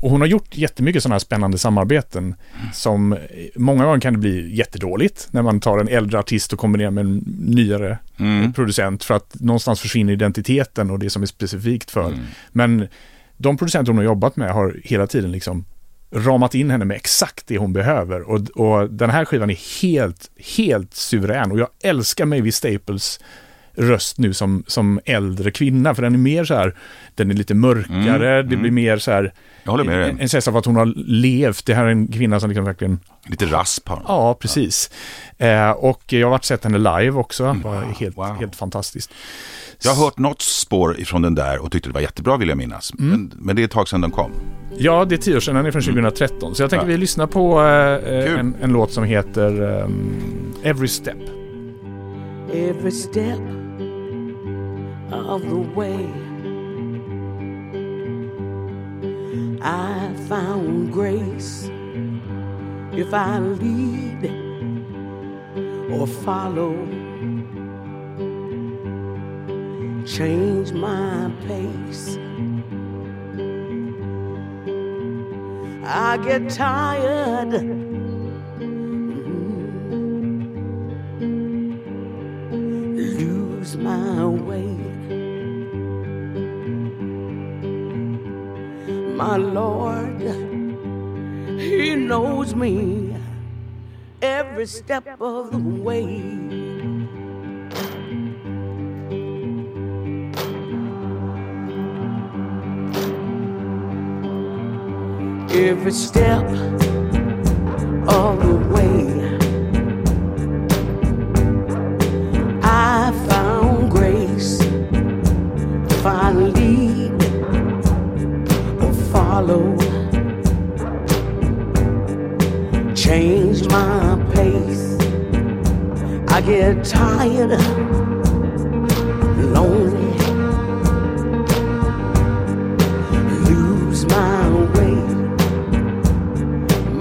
[SPEAKER 1] och hon har gjort jättemycket sådana här spännande samarbeten som eh, många gånger kan det bli jättedåligt när man tar en äldre artist och kombinerar med en nyare
[SPEAKER 2] Mm.
[SPEAKER 1] producent för att någonstans försvinner identiteten och det som är specifikt för.
[SPEAKER 2] Mm.
[SPEAKER 1] Men de producenter hon har jobbat med har hela tiden liksom ramat in henne med exakt det hon behöver. Och, och den här skivan är helt, helt suverän. Och jag älskar Mavis Staples röst nu som, som äldre kvinna. För den är mer så här, den är lite mörkare, det blir mer så här,
[SPEAKER 2] Mm, dig.
[SPEAKER 1] en, en känsla av att hon har levt. Det här är en kvinna som liksom verkligen
[SPEAKER 2] Lite rasp har.
[SPEAKER 1] Ja, precis. Eh, och jag har varit sett henne live också. Det var helt,
[SPEAKER 2] wow.
[SPEAKER 1] helt fantastiskt.
[SPEAKER 2] Jag har hört något spår ifrån den där och tyckte det var jättebra vill jag minnas.
[SPEAKER 1] Mm.
[SPEAKER 2] Men, men det är ett tag sedan den kom.
[SPEAKER 1] Ja, det är tio år sedan. Den är från 2013. Så jag tänker
[SPEAKER 2] Ja.
[SPEAKER 1] vi lyssnar på eh,
[SPEAKER 2] Kul.
[SPEAKER 1] en, en låt som heter ehm, Every Step.
[SPEAKER 5] every step of the way. I found grace if I lead or follow. Change my pace. I get tired. Mm-hmm. lose my way. My Lord, He knows me every step of the way. Every step of the way. I found grace lead or follow. Change my pace. I get tired,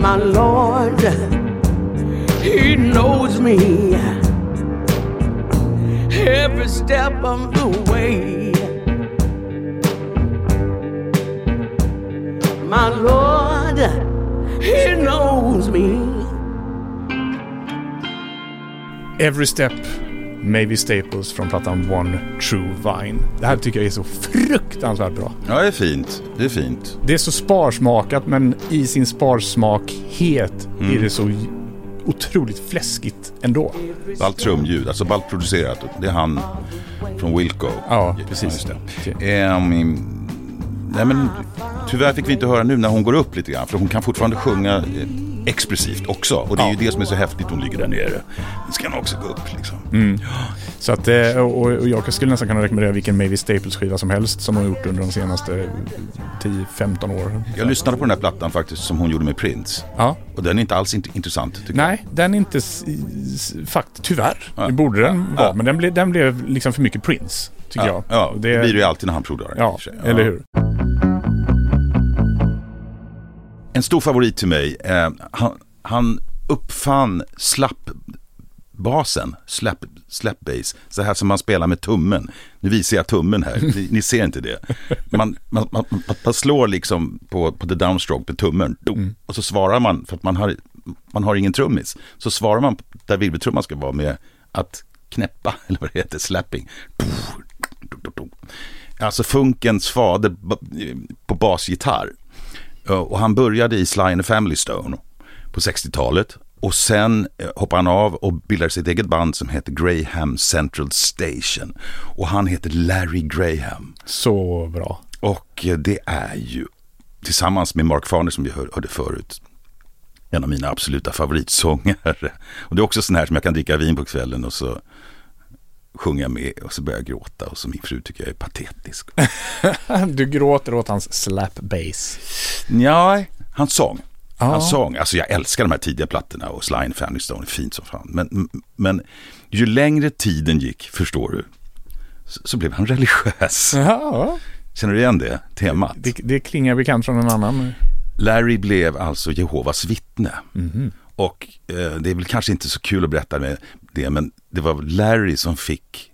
[SPEAKER 5] My Lord, He knows me every step of the way. My Lord, He knows me.
[SPEAKER 1] Every Step, Maybe Staples från plattan One True Vine. Det här tycker jag är så fruktansvärt bra.
[SPEAKER 2] Ja, det är fint. Det är fint.
[SPEAKER 1] Det är så sparsmakat men i sin sparsmakhet är det så otroligt fläskigt ändå.
[SPEAKER 2] Ballt trumljud, alltså ballt producerat. Det är han från Wilco.
[SPEAKER 1] Ja, precis.
[SPEAKER 2] Ehm, nej men, tyvärr fick vi inte höra nu när hon går upp lite grann. För hon kan fortfarande sjunga eh, expressivt också. Och det är ju det som är så häftigt. Hon ligger där nere. Nu ska hon också gå upp liksom.
[SPEAKER 1] Så att, eh, och, jag skulle nästan kunna rekommendera vilken Mavis Staples-skiva som helst som hon har gjort under de senaste 10-15 åren.
[SPEAKER 2] Jag lyssnade på den här plattan faktiskt som hon gjorde med Prince.
[SPEAKER 1] Ja.
[SPEAKER 2] Och den är inte alls int- intressant tycker
[SPEAKER 1] Nej, den är inte... Fakt, tyvärr.
[SPEAKER 2] Ja.
[SPEAKER 1] Det borde den
[SPEAKER 2] Ja.
[SPEAKER 1] vara. Men den, ble, den blev liksom för mycket Prince, tycker
[SPEAKER 2] jag.
[SPEAKER 1] jag.
[SPEAKER 2] Ja,
[SPEAKER 1] Och
[SPEAKER 2] det blir det ju alltid när han och
[SPEAKER 1] Ja, eller hur?
[SPEAKER 2] En stor favorit till mig. Eh, han, han uppfann slappbasen, slap, slap bass, så här som man spelar med tummen. Nu visar jag tummen här, ni, ni ser inte det. Man, man, man, man, slår liksom på, på the downstroke med tummen Dum. och så svarar man, för att man har, man har ingen trummis, så svarar man där virveltrumman ska vara med att knäppa, [laughs] eller vad det heter, slapping. Alltså funkens fader på basgitarr. Ja, Och han började i Sly and the Family Stone på 60-talet. Och sen eh, hoppade han av och bildade sitt eget band som heter Graham Central Station. Och han heter Larry Graham.
[SPEAKER 1] Så bra.
[SPEAKER 2] Och eh, det är ju tillsammans med Mark Farner som vi hör- hörde förut. En av mina absoluta favoritsångare. Och det är också sån här som jag kan dricka vin på kvällen och så sjunger jag med och så börjar jag gråta. Och så min fru tycker jag är patetisk. [laughs]
[SPEAKER 1] Du gråter åt hans slap bass.
[SPEAKER 2] Ja, han sång.
[SPEAKER 1] Ja.
[SPEAKER 2] Han sång. Alltså jag älskar de här tidiga plattorna och Sly and Family Stone är fint som fan. Men, men ju längre tiden gick, förstår du, så, så blev han religiös. [laughs]
[SPEAKER 1] Ja,
[SPEAKER 2] Känner du igen det temat?
[SPEAKER 1] det, det klingar bekant från en annan.
[SPEAKER 2] Larry blev alltså Jehovas vittne. Och eh, det är väl kanske inte så kul att berätta med det, men det var Larry som fick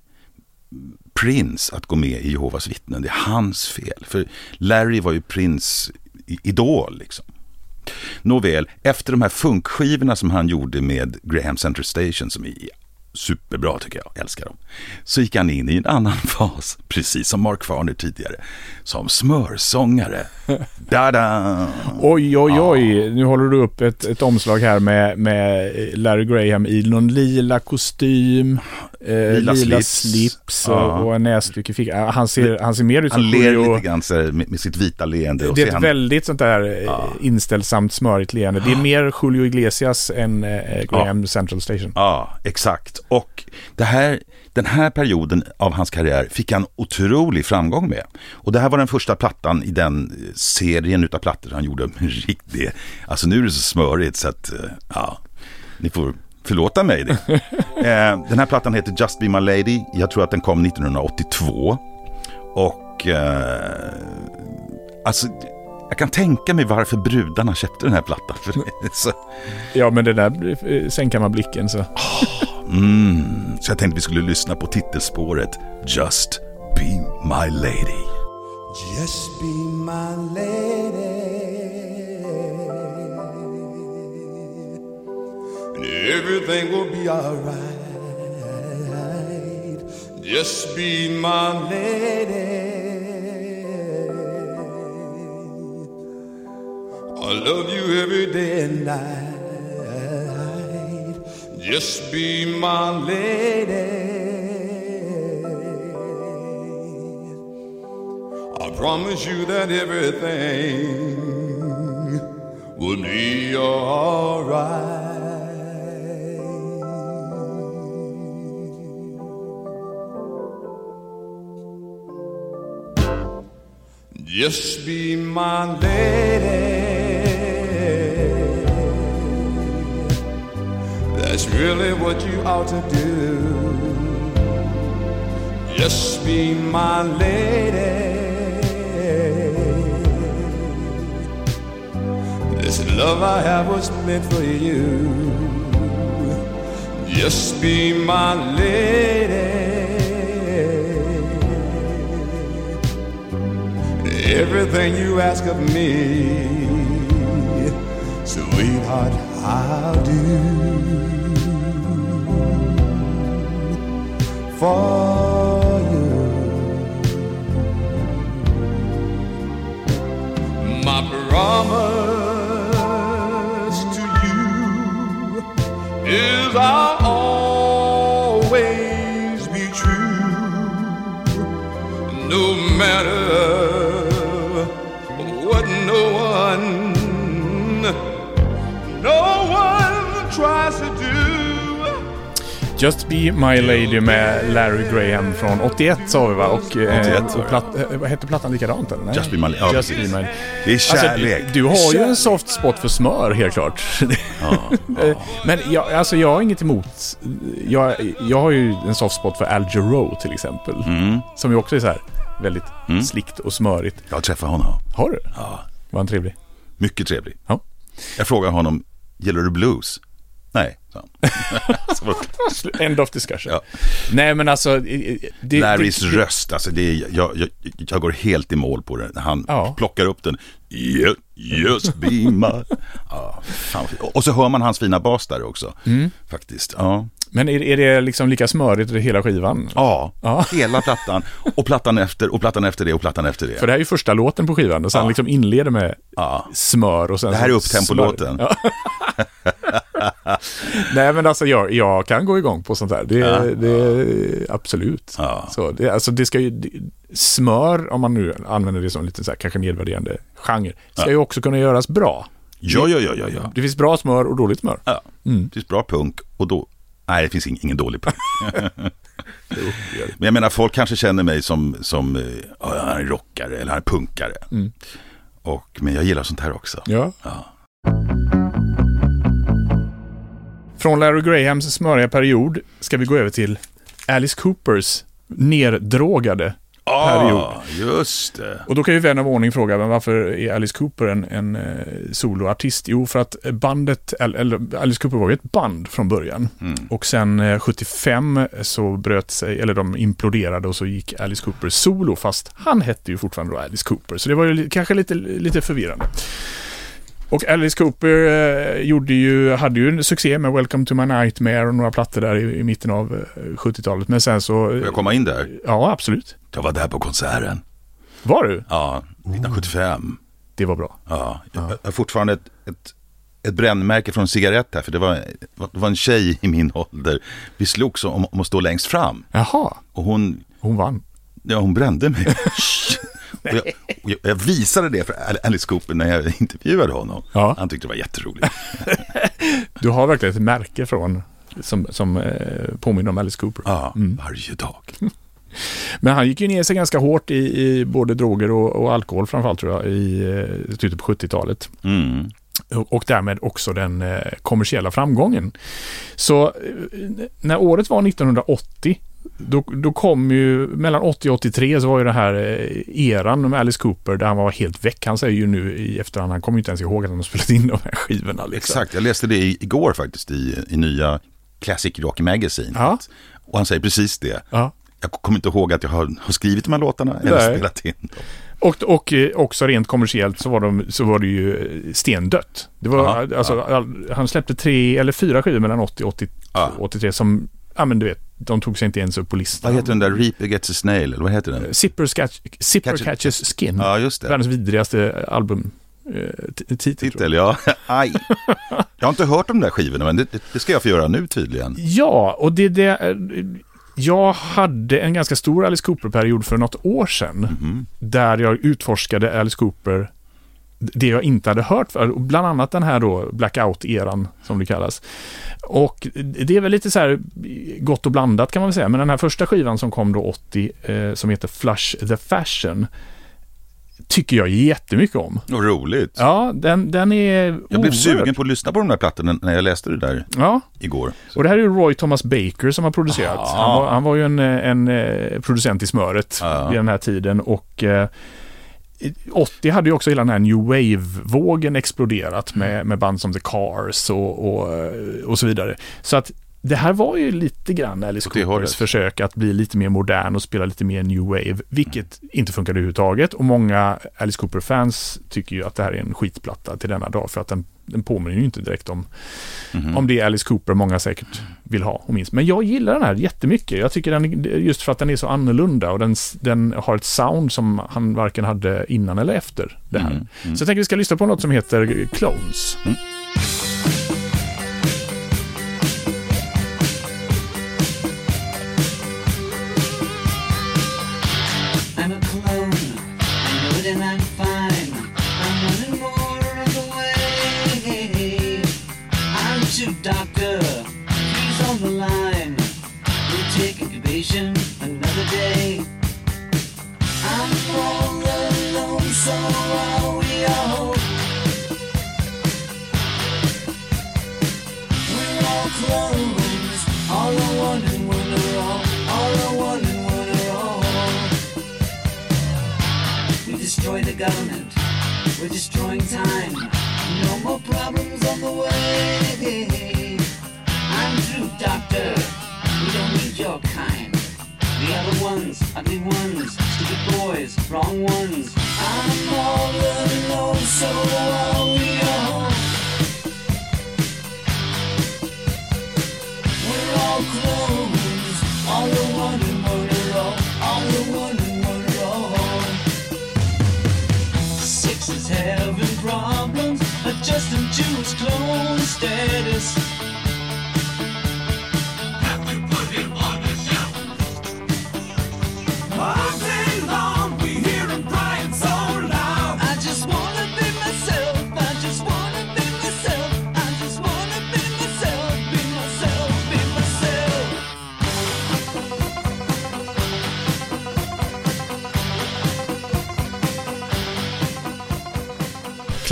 [SPEAKER 2] Prince att gå med i Jehovas vittnen. Det är hans fel. För Larry var ju Prince idol liksom. Nåväl, efter de här funkskivorna som han gjorde med Graham Center Station, som är superbra tycker jag, älskar dem. Så gick han in i en annan [laughs] fas, precis som Mark Farner tidigare, som smörsångare. [laughs] Da-da!
[SPEAKER 1] Oj, oj, oj. Nu håller du upp ett, ett omslag här med, med Larry Graham i någon lila kostym, eh, lila,
[SPEAKER 2] Lila
[SPEAKER 1] slips,
[SPEAKER 2] slips.
[SPEAKER 1] och,
[SPEAKER 2] Ja.
[SPEAKER 1] och en näsduk i fickan. Han ser, han ser mer ut som
[SPEAKER 2] Han ler
[SPEAKER 1] Julio-
[SPEAKER 2] lite grann här, med, med sitt vita leende. och
[SPEAKER 1] Det är ett
[SPEAKER 2] han,
[SPEAKER 1] väldigt sånt där eh, inställsamt, smörigt leende. Det är mer Julio Iglesias än eh, Graham Central Station.
[SPEAKER 2] Ja, exakt. Och det här, den här perioden av hans karriär fick han otrolig framgång med. Och det här var den första plattan i den eh, serien utav plattor han gjorde riktigt. Alltså nu är det så smörigt så att, eh, ja, ni får förlåta mig det. [laughs] eh, den här plattan heter Just Be My Lady. Jag tror att den kom 1982. Och eh, alltså, jag kan tänka mig varför brudarna köpte den här plattan. För det är så,
[SPEAKER 1] Ja, men det där eh, sänkar man blicken så.
[SPEAKER 2] Mm, så jag tänkte vi skulle lyssna på titelspåret Just Be My Lady.
[SPEAKER 3] Just be my lady. And everything will be alright. Just be my lady. I love you every day and night. Just be my lady. I promise you that everything will be alright. Just be my lady. That's really what you ought to do. Just be my lady. This love I have was meant for you. Just be my lady. Everything you ask of me, sweetheart, I'll do for you. My promise to you is I'll always be true, no matter what no one, no one tries to.
[SPEAKER 1] Just Be My Lady med Larry Graham från 81 sa vi va? Och, eh,
[SPEAKER 2] 81 sa
[SPEAKER 1] och platt, eh, vad hette plattan likadant eller? Nej.
[SPEAKER 2] Just Be My Lady. Ja,
[SPEAKER 1] Just
[SPEAKER 2] precis.
[SPEAKER 1] Be My
[SPEAKER 2] Det är
[SPEAKER 1] Alltså,
[SPEAKER 2] kärlek.
[SPEAKER 1] du, du har ju en soft spot för smör helt klart. Eh, [laughs] Men jag, alltså, jag har inget emot... Jag, jag har ju en soft spot för Al Jarreau till exempel.
[SPEAKER 2] Mm.
[SPEAKER 1] Som ju också är så här väldigt slickt och smörigt.
[SPEAKER 2] Jag träffade honom.
[SPEAKER 1] Har du?
[SPEAKER 2] Ja,
[SPEAKER 1] Var han trevlig?
[SPEAKER 2] mycket trevlig.
[SPEAKER 1] Ja.
[SPEAKER 2] Jag frågade honom, gillar du blues? Nej, [laughs]
[SPEAKER 1] End of discussion.
[SPEAKER 2] Ja.
[SPEAKER 1] Nej men alltså... Det,
[SPEAKER 2] Larrys
[SPEAKER 1] det,
[SPEAKER 2] röst, alltså det är, jag, jag, jag går helt i mål på det. Han
[SPEAKER 1] Ja.
[SPEAKER 2] plockar upp den. Ju- Just be my... Ja. Och så hör man hans fina bas där också.
[SPEAKER 1] Mm.
[SPEAKER 2] Faktiskt. Ja.
[SPEAKER 1] Men är, är det liksom lika smörigt i hela skivan?
[SPEAKER 2] Ja,
[SPEAKER 1] Ja.
[SPEAKER 2] hela plattan. Och plattan efter, och plattan efter det, och plattan efter det.
[SPEAKER 1] För det här är ju första låten på skivan och sen
[SPEAKER 2] Ja.
[SPEAKER 1] liksom inleder med
[SPEAKER 2] Ja.
[SPEAKER 1] smör och sen
[SPEAKER 2] Det här är upptempolåten.
[SPEAKER 1] Ja. [laughs] Nej men alltså jag, jag kan gå igång på sånt här. Det,
[SPEAKER 2] Ja.
[SPEAKER 1] det absolut.
[SPEAKER 2] Ja.
[SPEAKER 1] Så det, alltså det ska ju, det- smör, om man nu använder det som lite så här, kanske nedvärderande genre, ska ju också kunna göras bra.
[SPEAKER 2] Ja, ja, ja, ja. ja.
[SPEAKER 1] Det finns bra smör och dåligt smör.
[SPEAKER 2] ja.
[SPEAKER 1] Mm.
[SPEAKER 2] Det finns bra punk och då... Nej, det finns ing, ingen dålig punk. [laughs] Men jag menar, folk kanske känner mig som, som eh, ja, han är rockare eller han är punkare.
[SPEAKER 1] Mm.
[SPEAKER 2] Och, men jag gillar sånt här också.
[SPEAKER 1] Ja.
[SPEAKER 2] Ja.
[SPEAKER 1] Från Larry Grahams smöriga period ska vi gå över till Alice Coopers neddrogade period.
[SPEAKER 2] Ah, just det.
[SPEAKER 1] Och då kan ju vän av ordning fråga, men varför är Alice Cooper en, en eh, soloartist? Jo, för att bandet, eller, Alice Cooper var ju ett band från början. Och sen eh, 75 så bröt sig, eller de imploderade och så gick Alice Cooper solo, fast han hette ju fortfarande då Alice Cooper. Så det var ju kanske lite, lite förvirrande. Och Alice Cooper eh, gjorde ju, hade ju en succé med Welcome to my nightmare och några plattor där i, i mitten av eh, 70-talet. Men sen så...
[SPEAKER 2] Får jag komma in där?
[SPEAKER 1] Ja, absolut.
[SPEAKER 2] Jag var där på konserten.
[SPEAKER 1] Var du?
[SPEAKER 2] Ja, 1975.
[SPEAKER 1] Det var bra.
[SPEAKER 2] Ja, jag jag har fortfarande ett, ett, ett brännmärke från en cigarett här. För det var, det var en tjej i min ålder. Vi slogs om, om att stå längst fram.
[SPEAKER 1] Jaha,
[SPEAKER 2] Och hon,
[SPEAKER 1] hon vann.
[SPEAKER 2] ja, hon brände mig. [laughs] och jag, och jag, visade det för Alice Cooper när jag [laughs] intervjuade honom.
[SPEAKER 1] Ja.
[SPEAKER 2] Han tyckte det var jätteroligt. [laughs]
[SPEAKER 1] Du har verkligen ett märke från som, som eh, påminner om Alice Cooper.
[SPEAKER 2] Ja, varje dag. [laughs]
[SPEAKER 1] Men han gick ju ner sig ganska hårt i, i både droger och, och alkohol framförallt tror jag i eh, slutet på 70-talet.
[SPEAKER 2] Mm.
[SPEAKER 1] Och, och därmed också den eh, kommersiella framgången. Så eh, när året var 1980 då, då kom ju, mellan 80 och 83 så var ju det här eh, eran med Alice Cooper där han var helt väck. Han säger ju nu i efterhand, han kommer ju inte ens ihåg att han har spelat in de här skivorna. Liksom.
[SPEAKER 2] Exakt, jag läste det igår faktiskt i, i nya Classic Rock Magazine.
[SPEAKER 1] Ja.
[SPEAKER 2] Och han säger precis det.
[SPEAKER 1] Ja.
[SPEAKER 2] Jag kommer inte ihåg att jag har, har skrivit de här låtarna eller
[SPEAKER 1] Nej.
[SPEAKER 2] spelat in dem.
[SPEAKER 1] Och, och eh, också rent kommersiellt så var, de, så var det ju eh, stendött. Det var,
[SPEAKER 2] Ja,
[SPEAKER 1] alltså, all, han släppte tre eller fyra skivor mellan 80 och 80,
[SPEAKER 2] Ja.
[SPEAKER 1] 83 som, ja men du vet, de tog sig inte ens upp på listan.
[SPEAKER 2] Vad heter den där Reaper Gets a Snail, eller vad heter den?
[SPEAKER 1] Zipper, Scatch, Zipper
[SPEAKER 2] Catch-
[SPEAKER 1] Catches Skin.
[SPEAKER 2] Ja, just det.
[SPEAKER 1] Världens vidrigaste album. Eh, t- titel.
[SPEAKER 2] Titel, ja. [laughs] Aj. Jag har inte hört de där skivorna, men det, det- ska jag få göra nu tydligen.
[SPEAKER 1] Ja, och det, det jag hade en ganska stor Alice Cooper-period för något år sedan.
[SPEAKER 2] Mhm.
[SPEAKER 1] Där jag utforskade Alice Cooper, det jag inte hade hört för, bland annat den här då blackout-eran som det kallas. Och det är väl lite så här gott och blandat kan man väl säga, men den här första skivan som kom då 80, eh, som heter Flush the Fashion, tycker jag jättemycket om.
[SPEAKER 2] Och roligt.
[SPEAKER 1] Ja, den, den är
[SPEAKER 2] Jag blev
[SPEAKER 1] oerhört-
[SPEAKER 2] sugen på att lyssna på de där plattorna när jag läste det där
[SPEAKER 1] Ja,
[SPEAKER 2] igår. Så.
[SPEAKER 1] och det här är ju Roy Thomas Baker som har producerat.
[SPEAKER 2] Ah.
[SPEAKER 1] Han, var, han var ju en, en eh, producent i smöret
[SPEAKER 2] Ja.
[SPEAKER 1] vid den här tiden och eh, 80 hade ju också hela den här New Wave-vågen exploderat med, med band som The Cars och, och, eh, och så vidare. Så att det här var ju lite grann Alice. Coopers försök att bli lite mer modern och spela lite mer New Wave, vilket inte funkade överhuvudtaget. Och många Alice Cooper-fans tycker ju att det här är en skitplatta till denna dag, för att den, den påminner ju inte direkt om, om det Alice Cooper många säkert vill ha och minst. Men jag gillar den här jättemycket. Jag tycker den, just för att den är så annorlunda och den, den har ett sound som han varken hade innan eller efter det här.
[SPEAKER 2] Mm, mm.
[SPEAKER 1] Så jag tänker vi ska lyssna på något som heter Clones.
[SPEAKER 6] I'm destroying time. No more problems on the way. I'm through, doctor. We don't need your kind. The other ones, ugly ones, stupid boys, wrong ones. I'm all alone, so are choose clone status.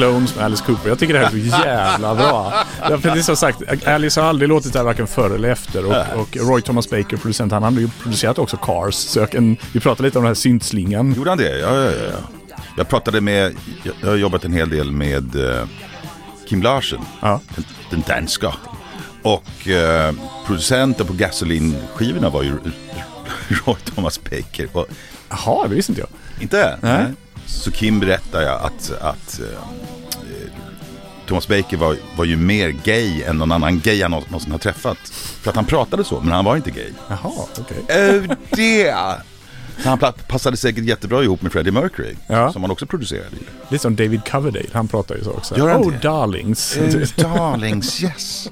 [SPEAKER 1] Clones med Alice Cooper. Jag tycker det här är så [laughs] jävla bra. Därför det är som sagt, Alice har aldrig låtit det här varken före eller efter. Och, och Roy Thomas Baker, producent, han hade ju producerat också Cars. Så jag kan, vi pratade lite om den här syntslingan.
[SPEAKER 2] Gjorde han det? Ja, ja, ja. Jag pratade med, jag, jag har jobbat en hel del med eh, Kim Larsen,
[SPEAKER 1] Ja.
[SPEAKER 2] den, den danska. Och eh, producenten på Gasoline-skivorna var ju [laughs] Roy Thomas Baker.
[SPEAKER 1] Jaha, det visste inte jag.
[SPEAKER 2] inte?
[SPEAKER 1] Nej.
[SPEAKER 2] Så Kim berättar ja att, att eh, Thomas Baker var, var ju mer gay än någon annan gay han nå- någonsin har träffat. För att han pratade så, men han var inte gay.
[SPEAKER 1] Jaha, okej.
[SPEAKER 2] Oh det! Så han passade säkert jättebra ihop med Freddie Mercury,
[SPEAKER 1] Ja.
[SPEAKER 2] som han också producerade.
[SPEAKER 1] Lite som David Coverdale, han pratar ju så också.
[SPEAKER 2] Gör han
[SPEAKER 1] oh,
[SPEAKER 2] det?
[SPEAKER 1] darlings.
[SPEAKER 2] Oh, darlings, yes.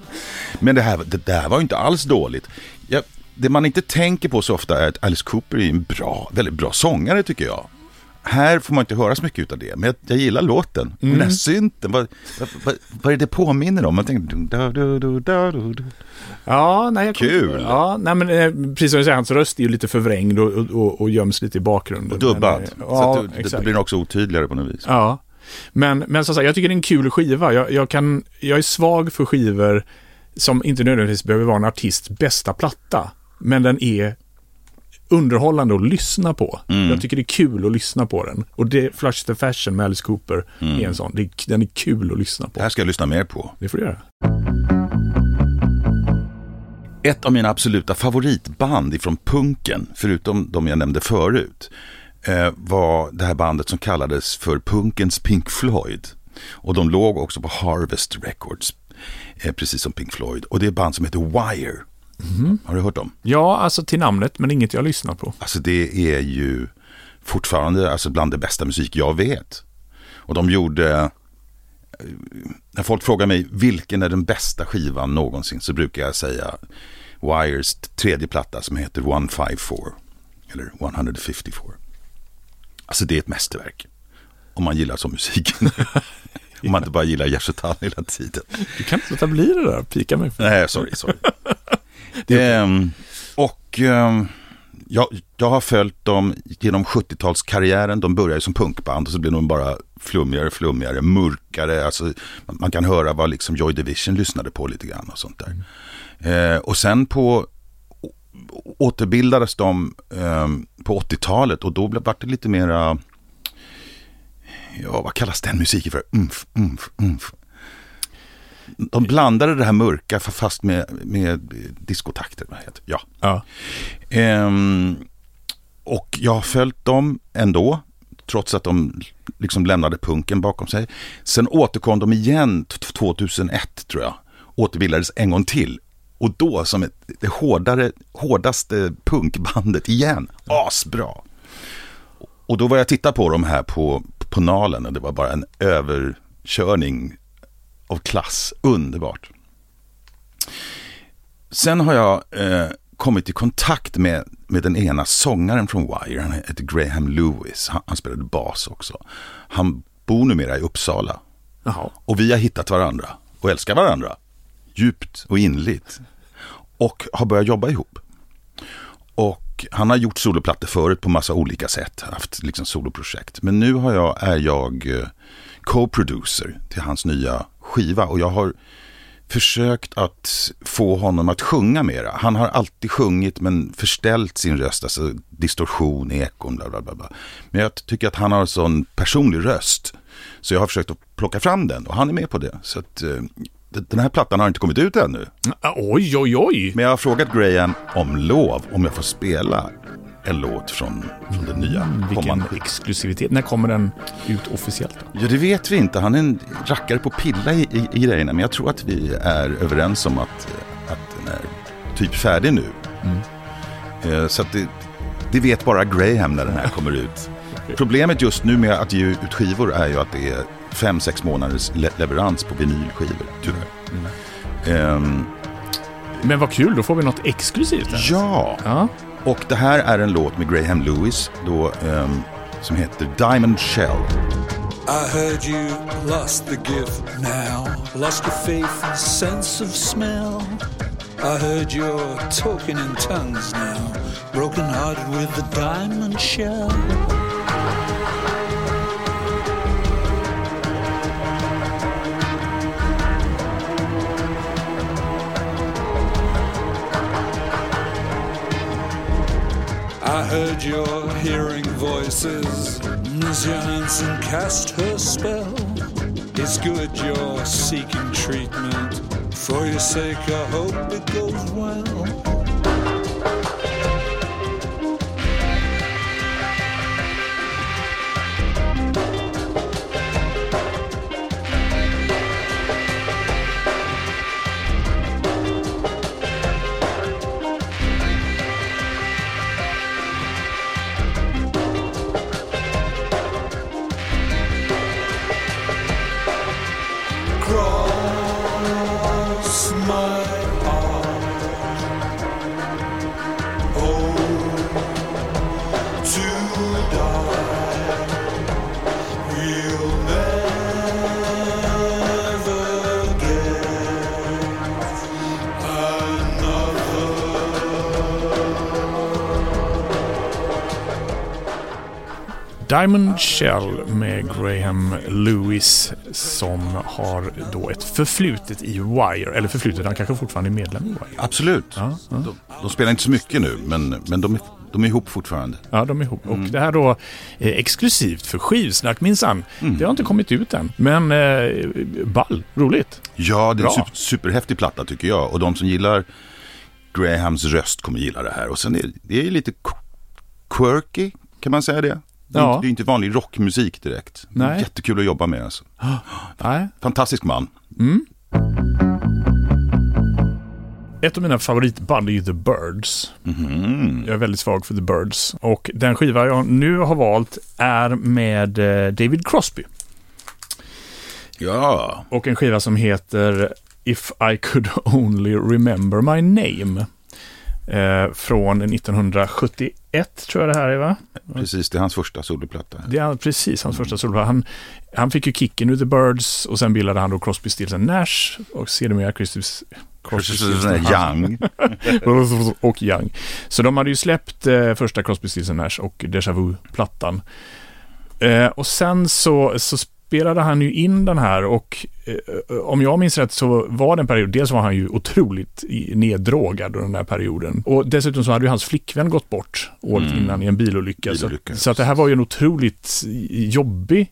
[SPEAKER 2] Men det här, det där var ju inte alls dåligt. Jag, det man inte tänker på så ofta är att Alice Cooper är en bra, väldigt bra sångare tycker jag. Här får man inte höra så mycket utav det, men jag, jag gillar låten. Och Den här synten, vad, vad, vad, är det påminner om? Man tänker... Da, da, da, da, da.
[SPEAKER 1] Ja, nej, jag
[SPEAKER 2] Kul.
[SPEAKER 1] Ja, nej, men eh, precis som du säger, hans röst är ju lite förvrängd och, och, och, göms lite i bakgrunden.
[SPEAKER 2] Och dubbad.
[SPEAKER 1] Men, eh,
[SPEAKER 2] så
[SPEAKER 1] ja,
[SPEAKER 2] att det, det blir också otydligare på något vis.
[SPEAKER 1] Ja, men, men som sagt, jag tycker det är en kul skiva. Jag, jag, kan, jag är svag för skivor som inte nödvändigtvis behöver vara en artists bästa platta. Men den är underhållande att lyssna på.
[SPEAKER 2] Mm.
[SPEAKER 1] Jag tycker det är kul att lyssna på den. Och det, Flush the Fashion med Alice Cooper är en sån. Det, den är kul att lyssna
[SPEAKER 2] Det
[SPEAKER 1] på.
[SPEAKER 2] här ska jag lyssna mer på.
[SPEAKER 1] Det får du göra.
[SPEAKER 2] Ett av mina absoluta favoritband ifrån punken, förutom de jag nämnde förut, eh, var det här bandet som kallades för punkens Pink Floyd. Och de låg också på Harvest Records, eh, precis som Pink Floyd. Och det är ett band som heter Wire. Har du hört dem?
[SPEAKER 1] Ja, alltså till namnet, men inget jag lyssnar på.
[SPEAKER 2] Alltså det är ju fortfarande alltså bland det bästa musik jag vet. Och de gjorde, eh, när folk frågar mig vilken är den bästa skivan någonsin så brukar jag säga Wires tredje platta som heter 154 eller 154. Alltså det är ett mästerverk. Om man gillar som musiken. [laughs] Om man inte bara gillar Tull hela tiden.
[SPEAKER 1] Du kan inte låta bli det där, pika mig. För.
[SPEAKER 2] Nej, sorry, sorry. [laughs] Ehm, och ehm, jag, jag har följt dem genom 70-talskarriären. De började som punkband och så blev de bara flummigare, flummigare, mörkare. Alltså, man, man kan höra vad liksom Joy Division lyssnade på lite grann och sånt där. Eh, och sen på återbildades de ehm, på 80-talet och då blev- det lite mera ja vad kallas den musiken för? Umf, umf, umf. De blandade det här mörka fast med, med diskotakter. Ja.
[SPEAKER 1] Ja.
[SPEAKER 2] Ehm, och jag har följt dem ändå, trots att de liksom lämnade punken bakom sig. Sen återkom de igen t- 2001 tror jag, återbildades en gång till. Och då som ett, det hårdare, hårdaste punkbandet igen. Asbra. Och då var jag titta på dem här på, på Nalen och det var bara en överkörning av klass. Underbart. Sen har jag eh, kommit i kontakt med, med den ena sångaren från Wire. Han heter Graham Lewis. Han, han spelade bas också. Han bor numera i Uppsala.
[SPEAKER 1] Jaha.
[SPEAKER 2] Och vi har hittat varandra och älskar varandra. Djupt och inligt. Och har börjat jobba ihop. Och han har gjort soloplattor förut på massa olika sätt. Haft liksom soloprojekt. Men nu har jag, är jag eh, co-producer till hans nya skiva. Och jag har försökt att få honom att sjunga mera. Han har alltid sjungit men förställt sin röst, alltså distorsion, ekon, bla bla bla. bla. Men jag tycker att han har en sån personlig röst. Så jag har försökt att plocka fram den och han är med på det. Så att, eh, den här plattan har inte kommit ut ännu.
[SPEAKER 1] Oj, oj, oj.
[SPEAKER 2] Men jag har frågat Graham om lov, om jag får spela en låt från, från den nya
[SPEAKER 1] Vilken
[SPEAKER 2] kommande.
[SPEAKER 1] exklusivitet. När kommer den ut officiellt? Då?
[SPEAKER 2] Ja, det vet vi inte. Han är en rackare på pilla i, i, i grejerna. Men jag tror att vi är överens om att, att den är typ färdig nu. Eh, Så det, det vet bara Graham när den här [laughs] kommer ut. Problemet just nu med att ge ut skivor är ju att det är fem, sex månaders le- leverans på vinylskivor, tyvärr. Ehm,
[SPEAKER 1] Men vad kul, då får vi något exklusivt. Här.
[SPEAKER 2] ja,
[SPEAKER 1] Ja
[SPEAKER 2] och det här är en låt med Graham Lewis då, um, som heter Diamond Shell.
[SPEAKER 7] I heard you lost the gift now, lost your faith and sense of smell. I heard you're talking in tongues now, broken hearted with the diamond shell. I heard you're hearing voices as your Hansen cast her spell. It's good you're seeking treatment. For your sake, I hope it goes well.
[SPEAKER 1] Diamond Shell med Graham Lewis som har då ett förflutet i Wire. Eller förflutet, han kanske fortfarande är medlem i Wire.
[SPEAKER 2] Absolut.
[SPEAKER 1] Ja, ja.
[SPEAKER 2] De, de spelar inte så mycket nu, men, men de, är, de är ihop fortfarande.
[SPEAKER 1] Ja, de är ihop. Och det här då är exklusivt för skivsnack minsann. Det har inte kommit ut än. Men eh, ball, roligt.
[SPEAKER 2] Ja, det är en super, superhäftig platta tycker jag. Och de som gillar Grahams röst kommer gilla det här. Och sen är det är lite qu- quirky, kan man säga det? Det är,
[SPEAKER 1] Ja.
[SPEAKER 2] inte, det är inte vanlig rockmusik direkt.
[SPEAKER 1] Nej.
[SPEAKER 2] Jättekul att jobba med. Alltså. [gasps]
[SPEAKER 1] Nej.
[SPEAKER 2] Fantastisk man.
[SPEAKER 1] Ett av mina favoritband är ju The Birds. Jag är väldigt svag för The Birds. Och den skiva jag nu har valt är med eh, David Crosby.
[SPEAKER 2] Ja,
[SPEAKER 1] Och en skiva som heter If I could only remember my name. Eh, från 1971 tror jag det här är va?
[SPEAKER 2] precis. Det är hans första soloplatta.
[SPEAKER 1] Det är precis hans första soloplatta. Han, han fick ju kicken ur The Birds och sen bildade han då Crosby, Stills Nash och sedermera Christopher Crosby, Stills.
[SPEAKER 2] Young. [laughs]
[SPEAKER 1] och Young. Så de hade ju släppt eh, första Crosby, Stills Nash och Deja Vu-plattan. Eh, och sen så, så spelade han ju in den här och eh, om jag minns rätt så var det en period, dels var han ju otroligt neddrogad under den här perioden. Och dessutom så hade ju hans flickvän gått bort året innan i en bilolycka.
[SPEAKER 2] Bilolycka,
[SPEAKER 1] så, så att det här var ju en otroligt jobbig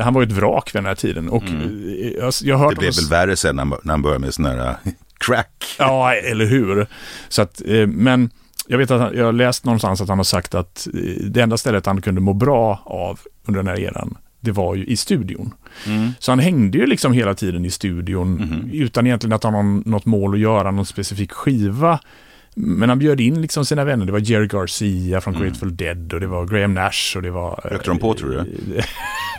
[SPEAKER 1] han var ju ett vrak vid den här tiden. Och eh, jag, jag hört
[SPEAKER 2] Mm. Det blev väl värre sen när, han- började med sån här äh, [laughs] crack.
[SPEAKER 1] Ja, eller hur. Så att, eh, men jag vet att han, jag har läst någonstans att han har sagt att eh, det enda stället han kunde må bra av under den här eran, det var ju i studion. Så han hängde ju liksom hela tiden i studion utan egentligen att ha någon, något mål att göra någon specifik skiva. Men han bjöd in liksom sina vänner. Det var Jerry Garcia från Grateful Dead och det var Graham Nash och det var...
[SPEAKER 2] Rökte de på, tror du?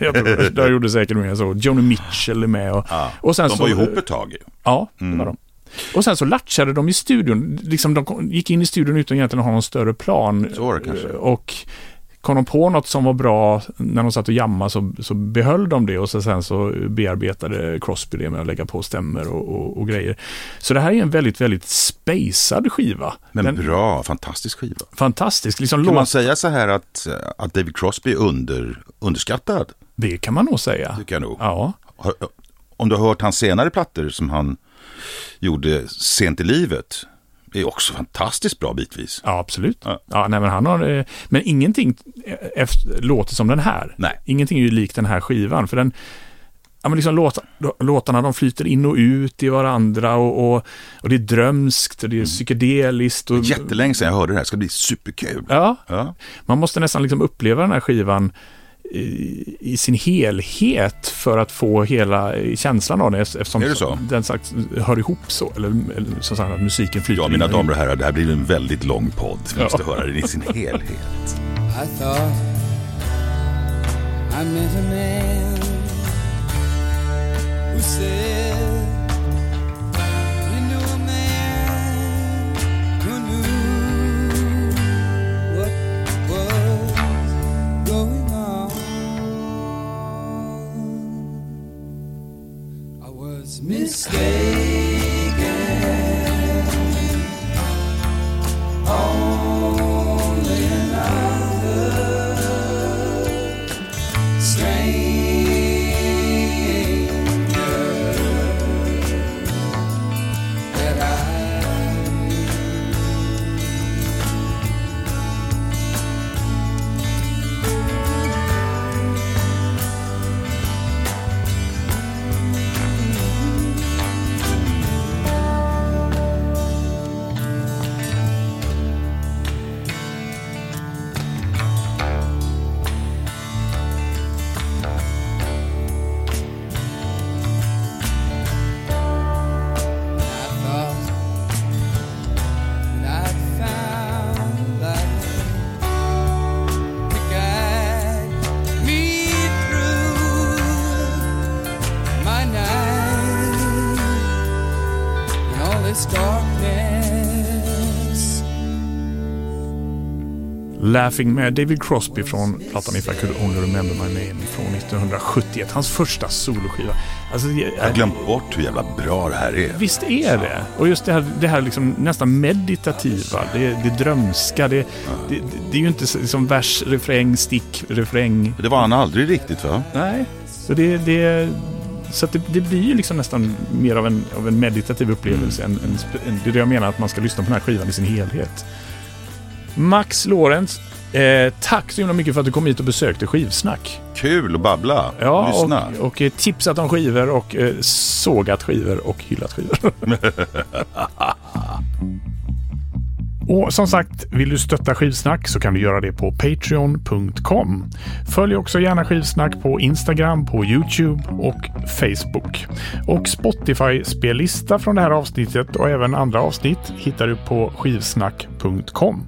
[SPEAKER 2] [laughs]
[SPEAKER 1] jag tror. De gjorde säkert mer så. Joni Mitchell är med och...
[SPEAKER 2] Ja.
[SPEAKER 1] och sen
[SPEAKER 2] de
[SPEAKER 1] så,
[SPEAKER 2] var ihop ett tag. ju.
[SPEAKER 1] Ja, det var de. Och sen så latchade de i studion. Liksom de gick in i studion utan egentligen att ha någon större plan.
[SPEAKER 2] Så var det kanske.
[SPEAKER 1] Och kom de på något som var bra när de satt och jammade så, så behöll de det och så sen så bearbetade Crosby det med att lägga på stämmer och, och, och grejer. Så det här är en väldigt, väldigt spacad skiva.
[SPEAKER 2] Men
[SPEAKER 1] Den-
[SPEAKER 2] bra, fantastisk skiva.
[SPEAKER 1] Fantastisk. Liksom
[SPEAKER 2] Kan man
[SPEAKER 1] låt,
[SPEAKER 2] säga så här att, att David Crosby är under, underskattad?
[SPEAKER 1] det kan man nog säga.
[SPEAKER 2] Tycker jag nog.
[SPEAKER 1] Ja,
[SPEAKER 2] Om du har hört hans senare plattor som han gjorde sent i livet. Är också fantastiskt bra bitvis.
[SPEAKER 1] ja absolut.
[SPEAKER 2] Ja.
[SPEAKER 1] Ja. nej, men han har, eh, men ingenting eh, efter, låter som den här.
[SPEAKER 2] Nej.
[SPEAKER 1] Ingenting är ju likt den här skivan. För den, ja, men liksom låt, låtarna de flyter in och ut i varandra och, och, och det är drömskt och det är psykedeliskt. Och,
[SPEAKER 2] Jättelänge sedan jag hörde det här, det ska bli superkul.
[SPEAKER 1] Ja,
[SPEAKER 2] Ja.
[SPEAKER 1] man måste nästan liksom uppleva den här skivan i, sin helhet för att få hela känslan av den eftersom
[SPEAKER 2] Är det så?
[SPEAKER 1] den sagt, hör ihop så. Eller, eller som sagt att musiken flyter
[SPEAKER 2] Ja,
[SPEAKER 1] in
[SPEAKER 2] mina damer och herrar, det här blir en väldigt lång podd. Vi
[SPEAKER 1] Ja.
[SPEAKER 2] måste höra den i sin helhet.
[SPEAKER 3] I thought I met a man who said was
[SPEAKER 1] Laughing med David Crosby från plattan If I Could Only Remember My Name från 1971. Hans första soloskiva. Alltså,
[SPEAKER 2] Jag har glömt bort hur jävla bra det här är.
[SPEAKER 1] Visst är det. Och just det här, det här liksom nästan meditativa, det, det drömska, det, det, det är ju inte så- som vers, refräng, stick, refräng.
[SPEAKER 2] Det var han aldrig riktigt va?
[SPEAKER 1] Nej, så det, det, så det, det blir ju liksom nästan mer av en, av en meditativ upplevelse än, än, än det är det jag menar att man ska lyssna på den här skivan i sin helhet. Max Lorenz, eh, tack så himla mycket för att du kom hit och besökte Skivsnack.
[SPEAKER 2] Kul att babbla,
[SPEAKER 1] Ja,
[SPEAKER 2] lyssna.
[SPEAKER 1] och, och eh, tipsat om skivor och eh, sågat skivor och hyllat skivor. [laughs] och som sagt, vill du stötta Skivsnack så kan du göra det på Patreon.com. Följ också gärna Skivsnack på Instagram, på YouTube och Facebook. Och Spotify-spellista från det här avsnittet och även andra avsnitt hittar du på skivsnack.com.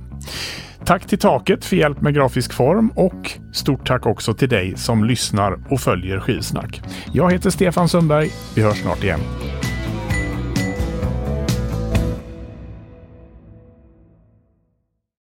[SPEAKER 1] Tack till Taket för hjälp med grafisk form och stort tack också till dig som lyssnar och följer Skivsnack. Jag heter Stefan Sundberg. Vi hörs snart igen.